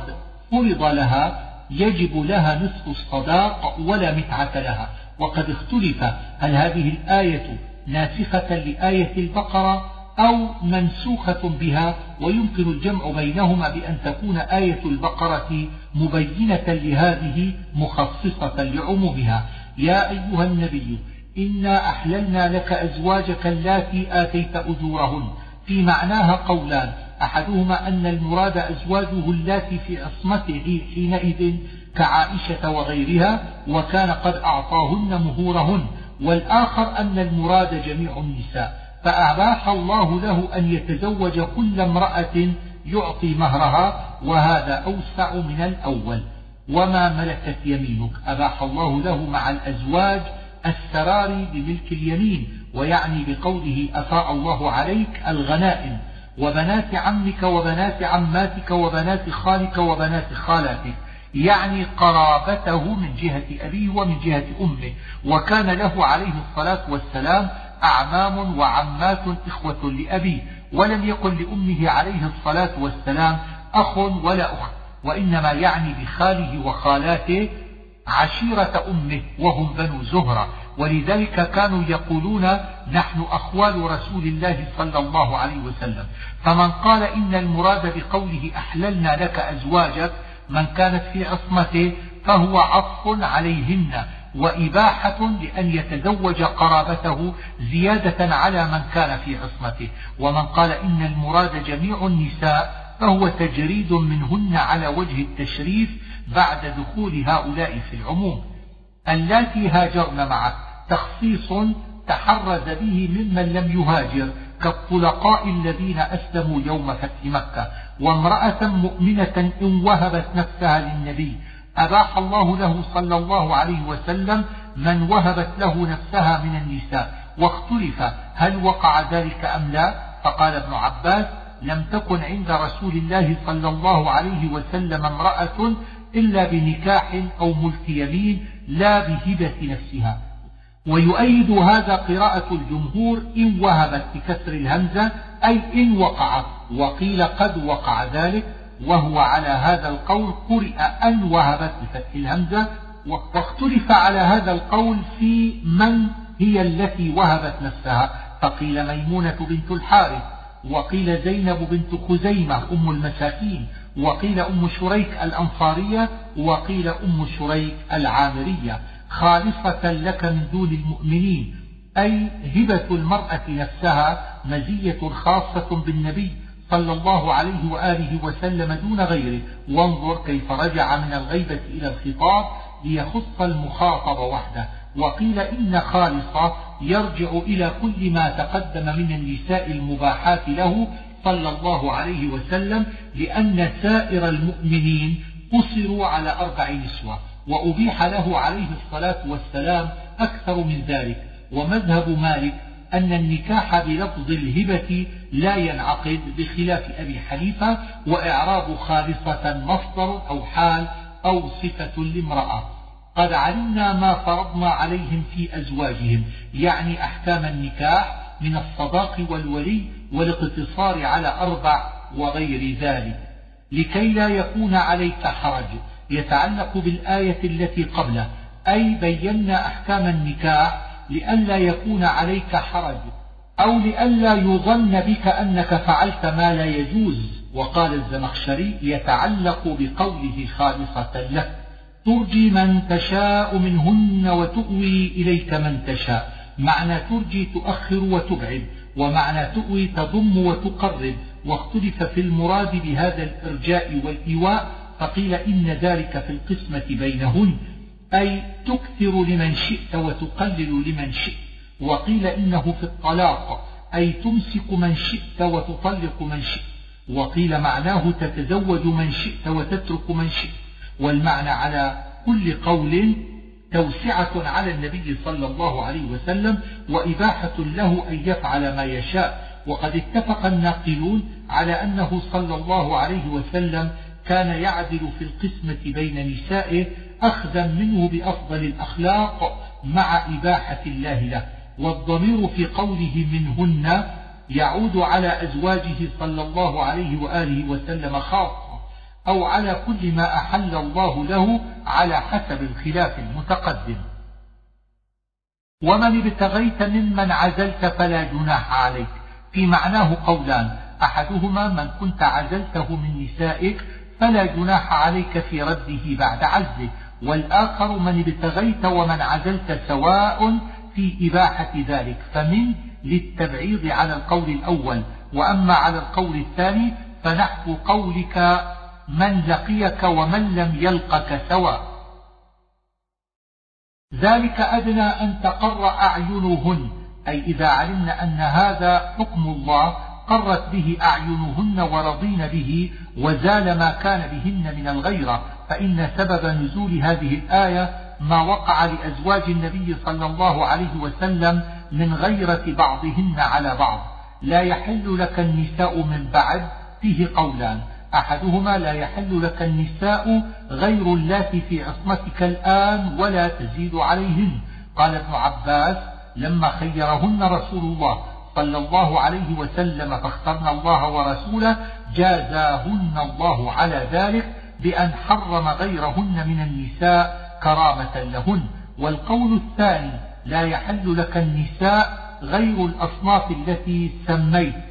فرض لها يجب لها نصف الصداق ولا متعة لها. وقد اختلف هل هذه الآية ناسخة لآية البقرة أو منسوخة بها ويمكن الجمع بينهما بأن تكون آية البقرة مبينة لهذه مخصصة لعمومها. يا أيها النبي إنا أحللنا لك أزواجك اللاتي آتيت أجورهن. في معناها قولان. أحدهما أن المراد أزواجه اللاتي في عصمته حينئذ كعائشة وغيرها وكان قد أعطاهن مهورهن. والآخر أن المراد جميع النساء. فأباح الله له أن يتزوج كل امرأة يعطي مهرها وهذا أوسع من الأول. وما ملكت يمينك؟ أباح الله له مع الأزواج السرار بملك اليمين ويعني بقوله أفاء الله عليك الغنائم وبنات عمك وبنات عماتك وبنات خالك وبنات خالاتك يعني قرابته من جهة أبيه ومن جهة أمه وكان له عليه الصلاة والسلام أعمام وعمات إخوة لأبيه ولم يقل لأمه عليه الصلاة والسلام أخ ولا أخت وإنما يعني بخاله وخالاته عشيرة أمه وهم بنو زهرة ولذلك كانوا يقولون نحن أخوال رسول الله صلى الله عليه وسلم. فمن قال إن المراد بقوله أحللنا لك أزواجك من كانت في عصمته فهو عطف عليهن وإباحة لأن يتزوج قرابته زيادة على من كان في عصمته. ومن قال إن المراد جميع النساء فهو تجريد منهن على وجه التشريف بعد دخول هؤلاء في العموم. اللاتي هاجرن معه تخصيص تحرز به ممن لم يهاجر كالطلقاء الذين أسلموا يوم فتح مكة. وامرأة مؤمنة إن وهبت نفسها للنبي. أباح الله له صلى الله عليه وسلم من وهبت له نفسها من النساء. واختلف هل وقع ذلك أم لا. فقال ابن عباس لم تكن عند رسول الله صلى الله عليه وسلم امرأة إلا بنكاح أو ملك يمين لا بهبة نفسها. ويؤيد هذا قراءة الجمهور إن وهبت بكسر الهمزة أي إن وقعت وقيل قد وقع ذلك وهو على هذا القول قرئ أن وهبت بفتح الهمزة واختلف على هذا القول في من هي التي وهبت نفسها. فقيل ميمونة بنت الحارث وقيل زينب بنت خزيمة أم المساكين وقيل أم شريك الأنصارية وقيل أم شريك العامرية. خالصة لك من دون المؤمنين. أي هبة المرأة نفسها مزية خاصة بالنبي صلى الله عليه وآله وسلم دون غيره. وانظر كيف رجع من الغيبة إلى الخطاب ليخص المخاطب وحده. وقيل إن خالصة يرجع إلى كل ما تقدم من النساء المباحات له صلى الله عليه وسلم لأن سائر المؤمنين قصروا على أربع نسوة وأبيح له عليه الصلاة والسلام أكثر من ذلك. ومذهب مالك أن النكاح بلفظ الهبة لا ينعقد بخلاف أبي حنيفة وإعراب خالصة مصدر أو حال أو صفة لامرأة. قد علمنا ما فرضنا عليهم في أزواجهم يعني أحكام النكاح من الصداق والولي والاقتصار على أربع وغير ذلك لكي لا يكون عليك حرج. يتعلق بالآية التي قبله أي بينا أحكام النكاح لئلا يكون عليك حرج أو لئلا يظن بك أنك فعلت ما لا يجوز. وقال الزمخشري يتعلق بقوله خالصة لك ترجي من تشاء منهن وتؤوي إليك من تشاء. معنى ترجي تؤخر وتبعد. ومعنى تؤوي تضم وتقرب واختلف في المراد بهذا الإرجاء والإيواء فقيل إن ذلك في القسمة بينهن أي تكثر لمن شئت وتقلل لمن شئت وقيل إنه في الطلاق أي تمسك من شئت وتطلق من شئت وقيل معناه تتزوج من شئت وتترك من شئت والمعنى على كل قول توسعة على النبي صلى الله عليه وسلم وإباحة له أن يفعل ما يشاء. وقد اتفق الناقلون على أنه صلى الله عليه وسلم كان يعدل في القسمة بين نسائه أخذا منه بأفضل الأخلاق مع إباحة الله له. والضمير في قوله منهن يعود على أزواجه صلى الله عليه وآله وسلم خاصة أو على كل ما أحل الله له على حسب الخلاف المتقدم. ومن ابتغيت ممن عزلت فلا جناح عليك. في معناه قولان أحدهما من كنت عزلته من نسائك فلا جناح عليك في رده بعد عزله والآخر من ابتغيت ومن عزلت سواء في إباحة ذلك. فمن للتبعيض على القول الأول. وأما على القول الثاني فنحو قولك من لقيك ومن لم يلقك سواء ذلك أدنى أن تقر أعينهن أي إذا علمنا أن هذا حكم الله قرت به أعينهن ورضين به وزال ما كان بهن من الغيرة فإن سبب نزول هذه الآية ما وقع لأزواج النبي صلى الله عليه وسلم من غيرة بعضهن على بعض. لا يحل لك النساء من بعد فيه قولان أحدهما لا يحل لك النساء غير اللاتي في عصمتك الآن ولا تزيد عليهن. قال ابن عباس لما خيرهن رسول الله صلى الله عليه وسلم فاخترن الله ورسوله جازاهن الله على ذلك بأن حرم غيرهن من النساء كرامة لهن. والقول الثاني لا يحل لك النساء غير الأصناف التي سميت.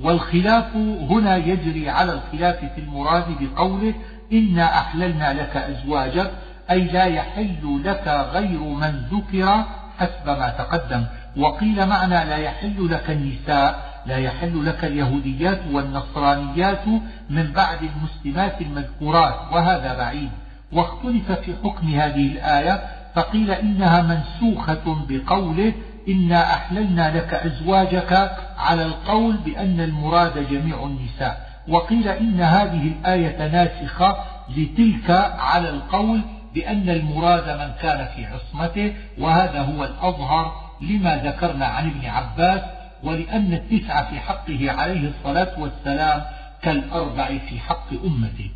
والخلاف هنا يجري على الخلاف في المراد بقوله إنا أحللنا لك أزواجك أي لا يحل لك غير من ذكر حسب ما تقدم. وقيل معنى لا يحل لك النساء لا يحل لك اليهوديات والنصرانيات من بعد المسلمات المذكورات وهذا بعيد. واختلف في حكم هذه الآية فقيل إنها منسوخة بقوله إنا أحللنا لك أزواجك على القول بأن المراد جميع النساء. وقيل إن هذه الآية ناسخة لتلك على القول بأن المراد من كان في عصمته وهذا هو الأظهر لما ذكرنا عن ابن عباس ولأن التسعة في حقه عليه الصلاة والسلام كالأربع في حق أمته.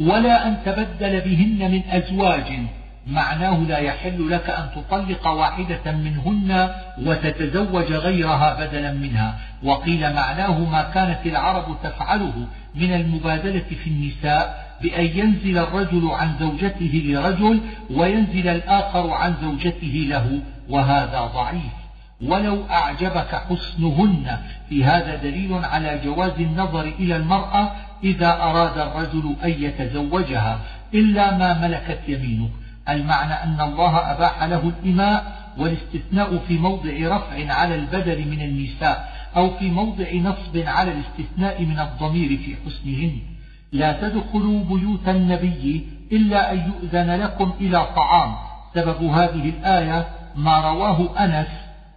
ولا أن تبدل بهن من أزواج معناه لا يحل لك أن تطلق واحدة منهن وتتزوج غيرها بدلا منها. وقيل معناه ما كانت العرب تفعله من المبادلة في النساء بأن ينزل الرجل عن زوجته لرجل وينزل الآخر عن زوجته له وهذا ضعيف. ولو أعجبك حسنهن. في هذا دليل على جواز النظر إلى المرأة إذا أراد الرجل أن يتزوجها إلا ما ملكت يمينه المعنى أن الله أباح له الإماء والاستثناء في موضع رفع على البدل من النساء أو في موضع نصب على الاستثناء من الضمير في حسنهن. لا تدخلوا بيوت النبي إلا أن يؤذن لكم إلى طعام. سبب هذه الآية ما رواه أنس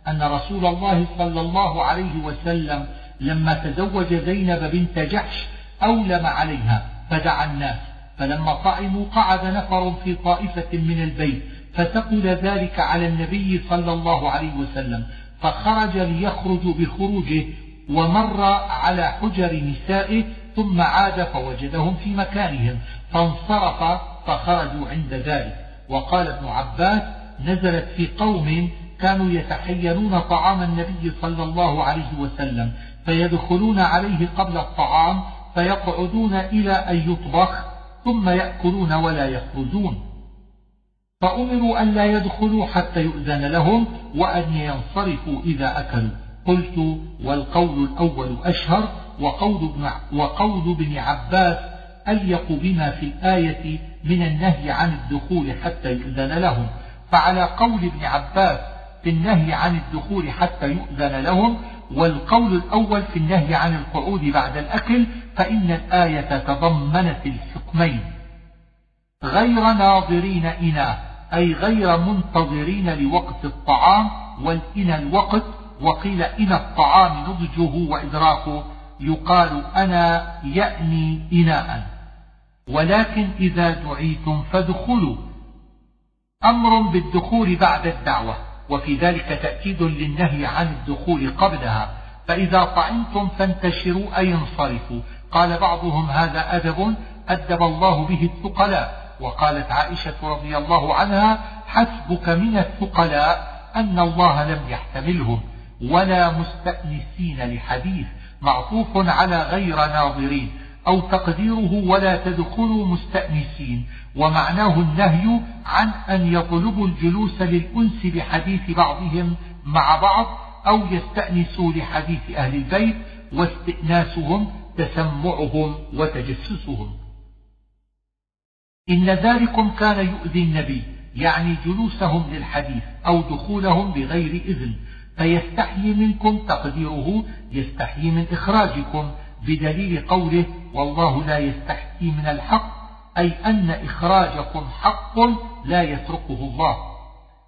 أن رسول الله صلى الله عليه وسلم لما تزوج زينب بنت جحش أولم عليها فدعا الناس. فلما طعموا قعد نفر في طائفة من البيت فثقل ذلك على النبي صلى الله عليه وسلم فخرج ليخرج بخروجه ومر على حجر نسائه ثم عاد فوجدهم في مكانهم فانصرف فخرجوا عند ذلك. وقال ابن عباس نزلت في قوم كانوا يتحينون طعام النبي صلى الله عليه وسلم فيدخلون عليه قبل الطعام فيقعدون إلى أن يطبخ ثم يأكلون ولا يخرجون. فأمروا أن لا يدخلوا حتى يؤذن لهم وأن ينصرفوا إذا أكلوا. قلت والقول الأول أشهر وقول ابن, وقول ابن عباس أليق بما في الآية من النهي عن الدخول حتى يؤذن لهم. فعلى قول ابن عباس في النهي عن الدخول حتى يؤذن لهم والقول الأول في النهي عن القعود بعد الأكل فإن الآية تضمنت الحكمين غير ناظرين إناه أي غير منتظرين لوقت الطعام والإن الوقت وقيل إن الطعام نضجه وإدراكه يقال أنا يأني إناء. ولكن إذا دعيتم فادخلوا. أمر بالدخول بعد الدعوة وفي ذلك تأكيد للنهي عن الدخول قبلها. فإذا طعمتم فانتشروا أي انصرفوا. قال بعضهم هذا أدب أدب الله به الثقلاء وقالت عائشة رضي الله عنها حسبك من الثقلاء أن الله لم يحتملهم ولا مستأنسين لحديث معطوف على غير ناظرين أو تقديره ولا تدخلوا مستأنسين ومعناه النهي عن أن يطلبوا الجلوس للأنس بحديث بعضهم مع بعض أو يستأنسوا لحديث أهل البيت واستئناسهم تسمعهم وتجسسهم. إن ذلكم كان يؤذي النبي يعني جلوسهم للحديث أو دخولهم بغير إذن فيستحيي منكم تقديره يستحيي من إخراجكم بدليل قوله والله لا يستحيي من الحق أي أن إخراجكم حق لا يتركه الله.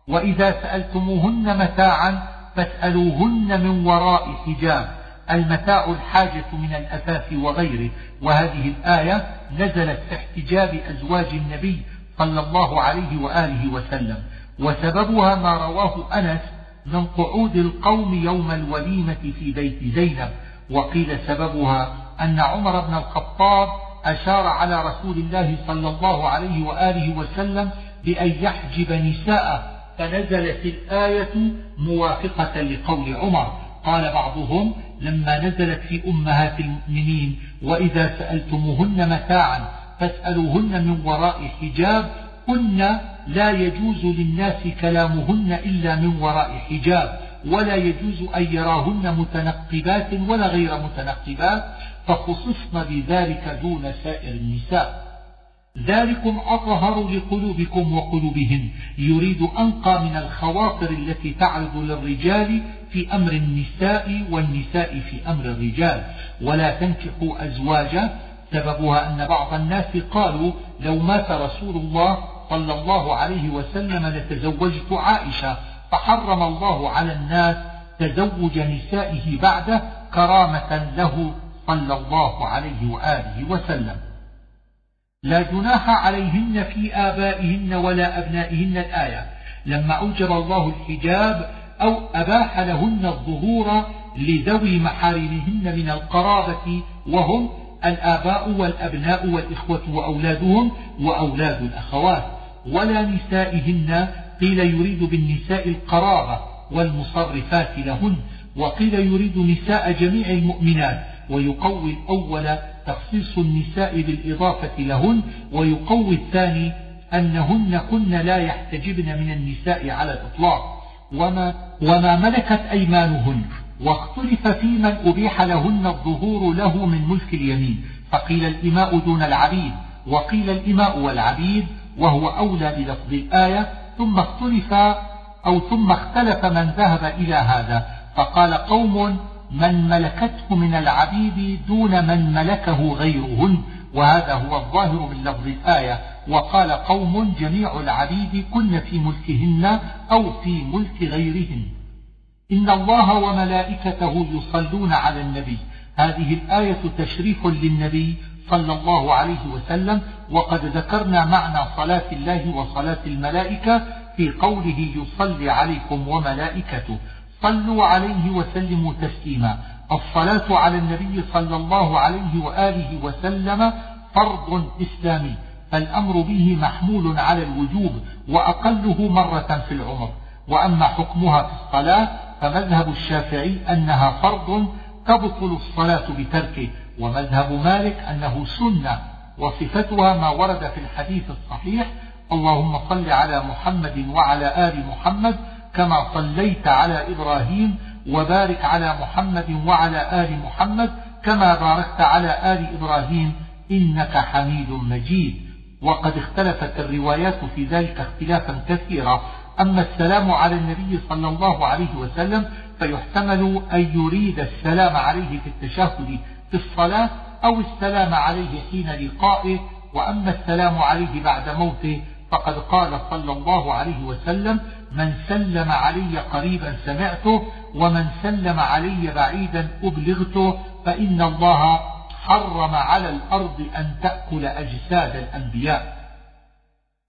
وإذا سألتموهن متاعا فاسألوهن من وراء حجاب. المتاع الحاجة من الأثاث وغيره. وهذه الآية نزلت في احتجاب أزواج النبي صلى الله عليه وآله وسلم. وسببها ما رواه أنس من قعود القوم يوم الوليمة في بيت زينب. وقيل سببها أن عمر بن الخطاب أشار على رسول الله صلى الله عليه وآله وسلم بأن يحجب نساءه. فنزلت الآية موافقة لقول عمر. قال بعضهم لما نزلت في أمهات المؤمنين وإذا سألتموهن متاعا فاسألوهن من وراء حجاب كن لا يجوز للناس كلامهن إلا من وراء حجاب ولا يجوز أن يراهن متنقبات ولا غير متنقبات فخصصن بذلك دون سائر النساء. ذلكم أطهر لقلوبكم وقلوبهن. يريد أنقى من الخواطر التي تعرض للرجال في أمر النساء والنساء في أمر الرجال ولا تنكحوا أزواجا. سببها أن بعض الناس قالوا لو مات رسول الله صلى الله عليه وسلم لتزوجت عائشة فحرم الله على الناس تزوج نسائه بعده كرامة له صلى الله عليه وآله وسلم. لا جناح عليهن في آبائهن ولا أبنائهن الآية. لما أوجب الله الحجاب أو أباح لهن الظهور لذوي محارمهن من القرابة وهم الآباء والأبناء والإخوة وأولادهم وأولاد الأخوات ولا نسائهن قيل يريد بالنساء القرابة والمصرفات لهن وقيل يريد نساء جميع المؤمنات ويقوي الأول تخصيص النساء بالإضافة لهن ويقوي الثاني أنهن كن لا يحتجبن من النساء على الإطلاق. وما, وما ملكت أيمانهن واختلف في من أبيح لهن الظهور له من ملك اليمين فقيل الإماء دون العبيد وقيل الإماء والعبيد وهو أولى بلفظ الآية ثم اختلف أو ثم اختلف من ذهب إلى هذا فقال قوم من ملكته من العبيد دون من ملكه غيرهن وهذا هو الظاهر من لفظ الآية. وقال قوم جميع العبيد كن في ملكهن أو في ملك غيرهن. إن الله وملائكته يصلون على النبي. هذه الآية تشريف للنبي صلى الله عليه وسلم. وقد ذكرنا معنى صلاة الله وصلاة الملائكة في قوله يصلي عليكم وملائكته. صلوا عليه وسلموا تسليما. الصلاة على النبي صلى الله عليه وآله وسلم فرض إسلامي. فالأمر به محمول على الوجوب وأقله مرة في العمر. وأما حكمها في الصلاة فمذهب الشافعي أنها فرض تبطل الصلاة بتركه ومذهب مالك أنه سنة. وصفتها ما ورد في الحديث الصحيح اللهم صل على محمد وعلى آل محمد كما صليت على إبراهيم وبارك على محمد وعلى آل محمد كما باركت على آل إبراهيم إنك حميد مجيد. وقد اختلفت الروايات في ذلك اختلافا كثيرا. أما السلام على النبي صلى الله عليه وسلم فيحتمل أن يريد السلام عليه في التشهد في الصلاة أو السلام عليه حين لقائه. وأما السلام عليه بعد موته فقد قال صلى الله عليه وسلم من سلم علي قريبا سمعته ومن سلم علي بعيدا أبلغته فإن الله حرم على الأرض أن تأكل أجساد الأنبياء.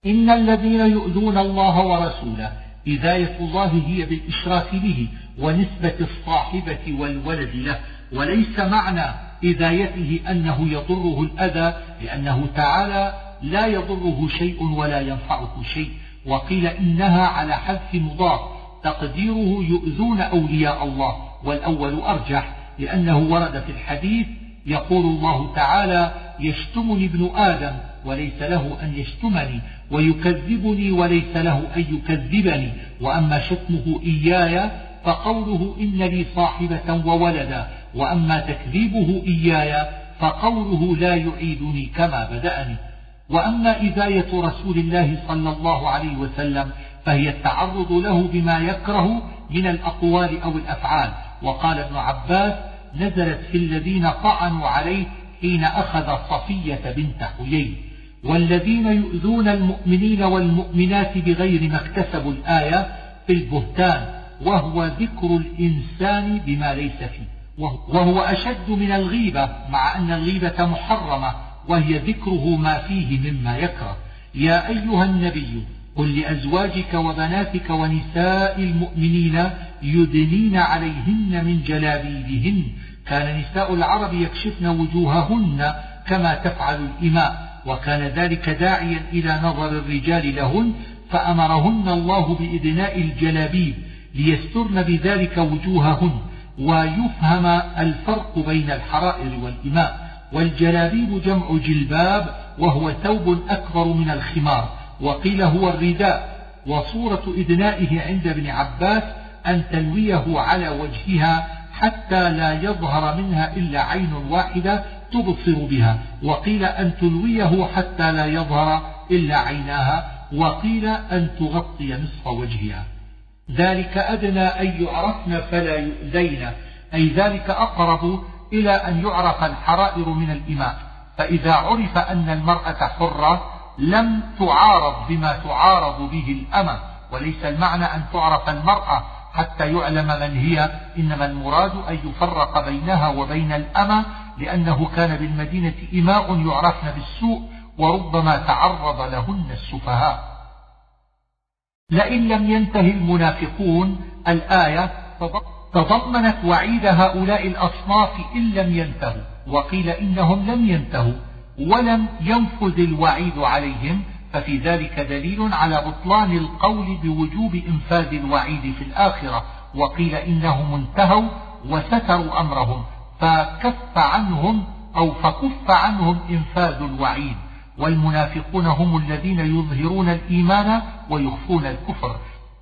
إن الذين يؤذون الله ورسوله إذاية الله هي بالإشراك به ونسبة الصاحبة والولد له وليس معنى إذايته أنه يضره الأذى لأنه تعالى لا يضره شيء ولا ينفعه شيء. وقيل إنها على حذف مضاف تقديره يؤذون أولياء الله والأول أرجح لأنه ورد في الحديث يقول الله تعالى يشتمني ابن آدم وليس له أن يشتمني ويكذبني وليس له أن يكذبني وأما شتمه إياي فقوله إن لي صاحبة وولدا وأما تكذيبه إياي فقوله لا يعيدني كما بدأني. وأما إذاية رسول الله صلى الله عليه وسلم فهي التعرض له بما يكره من الأقوال أو الأفعال. وقال ابن عباس نزلت في الذين طعنوا عليه حين أخذ صفية بنت حيي. والذين يؤذون المؤمنين والمؤمنات بغير ما اكتسبوا الآية في البهتان وهو ذكر الإنسان بما ليس فيه. وهو أشد من الغيبة مع أن الغيبة محرمة وهي ذكره ما فيه مما يكره. يا أيها النبي قل لأزواجك وبناتك ونساء المؤمنين يدنين عليهن من جلابيبهن كان نساء العرب يكشفن وجوههن كما تفعل الإماء وكان ذلك داعيا إلى نظر الرجال لهن فأمرهن الله بإدناء الجلابيب ليسترن بذلك وجوههن ويفهم الفرق بين الحرائر والإماء. والجلابيب جمع جلباب وهو ثوب أكبر من الخمار وقيل هو الرداء وصورة إدنائه عند ابن عباس أن تلويه على وجهها حتى لا يظهر منها إلا عين واحدة تبصر بها. وقيل أن تلويه حتى لا يظهر إلا عيناها. وقيل أن تغطي نصف وجهها. ذلك أدنى أن يعرفن فلا يؤذين. أي ذلك أقرب إلى أن يعرف الحرائر من الإماء. فإذا عرف أن المرأة حرة لم تعارض بما تعارض به الأمة. وليس المعنى أن تعرف المرأة حتى يعلم من هي. إنما المراد أن يفرق بينها وبين الأمة لأنه كان بالمدينة إماء يعرفن بالسوء وربما تعرض لهن السفهاء. لئن لم ينتهي المنافقون الآية تضمنت وعيد هؤلاء الأصناف إن لم ينتهوا وقيل إنهم لم ينتهوا ولم ينفذ الوعيد عليهم ففي ذلك دليل على بطلان القول بوجوب إنفاذ الوعيد في الآخرة وقيل إنهم انتهوا وستروا أمرهم فكف عنهم أو فكف عنهم إنفاذ الوعيد. والمنافقون هم الذين يظهرون الإيمان ويخفون الكفر.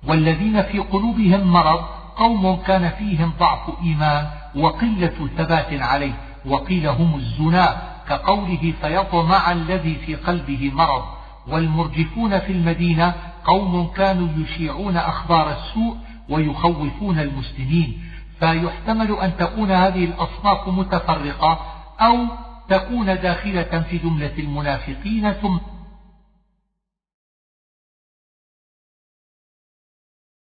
والذين في قلوبهم مرض قوم كان فيهم ضعف إيمان وقلة ثبات عليه وقيل هم الزنا كقوله فيطمع الذي في قلبه مرض. والمرجفون في المدينة قوم كانوا يشيعون أخبار السوء ويخوفون المسلمين فيحتمل أن تكون هذه الأصناف متفرقة أو تكون داخلة في جملة المنافقين ثم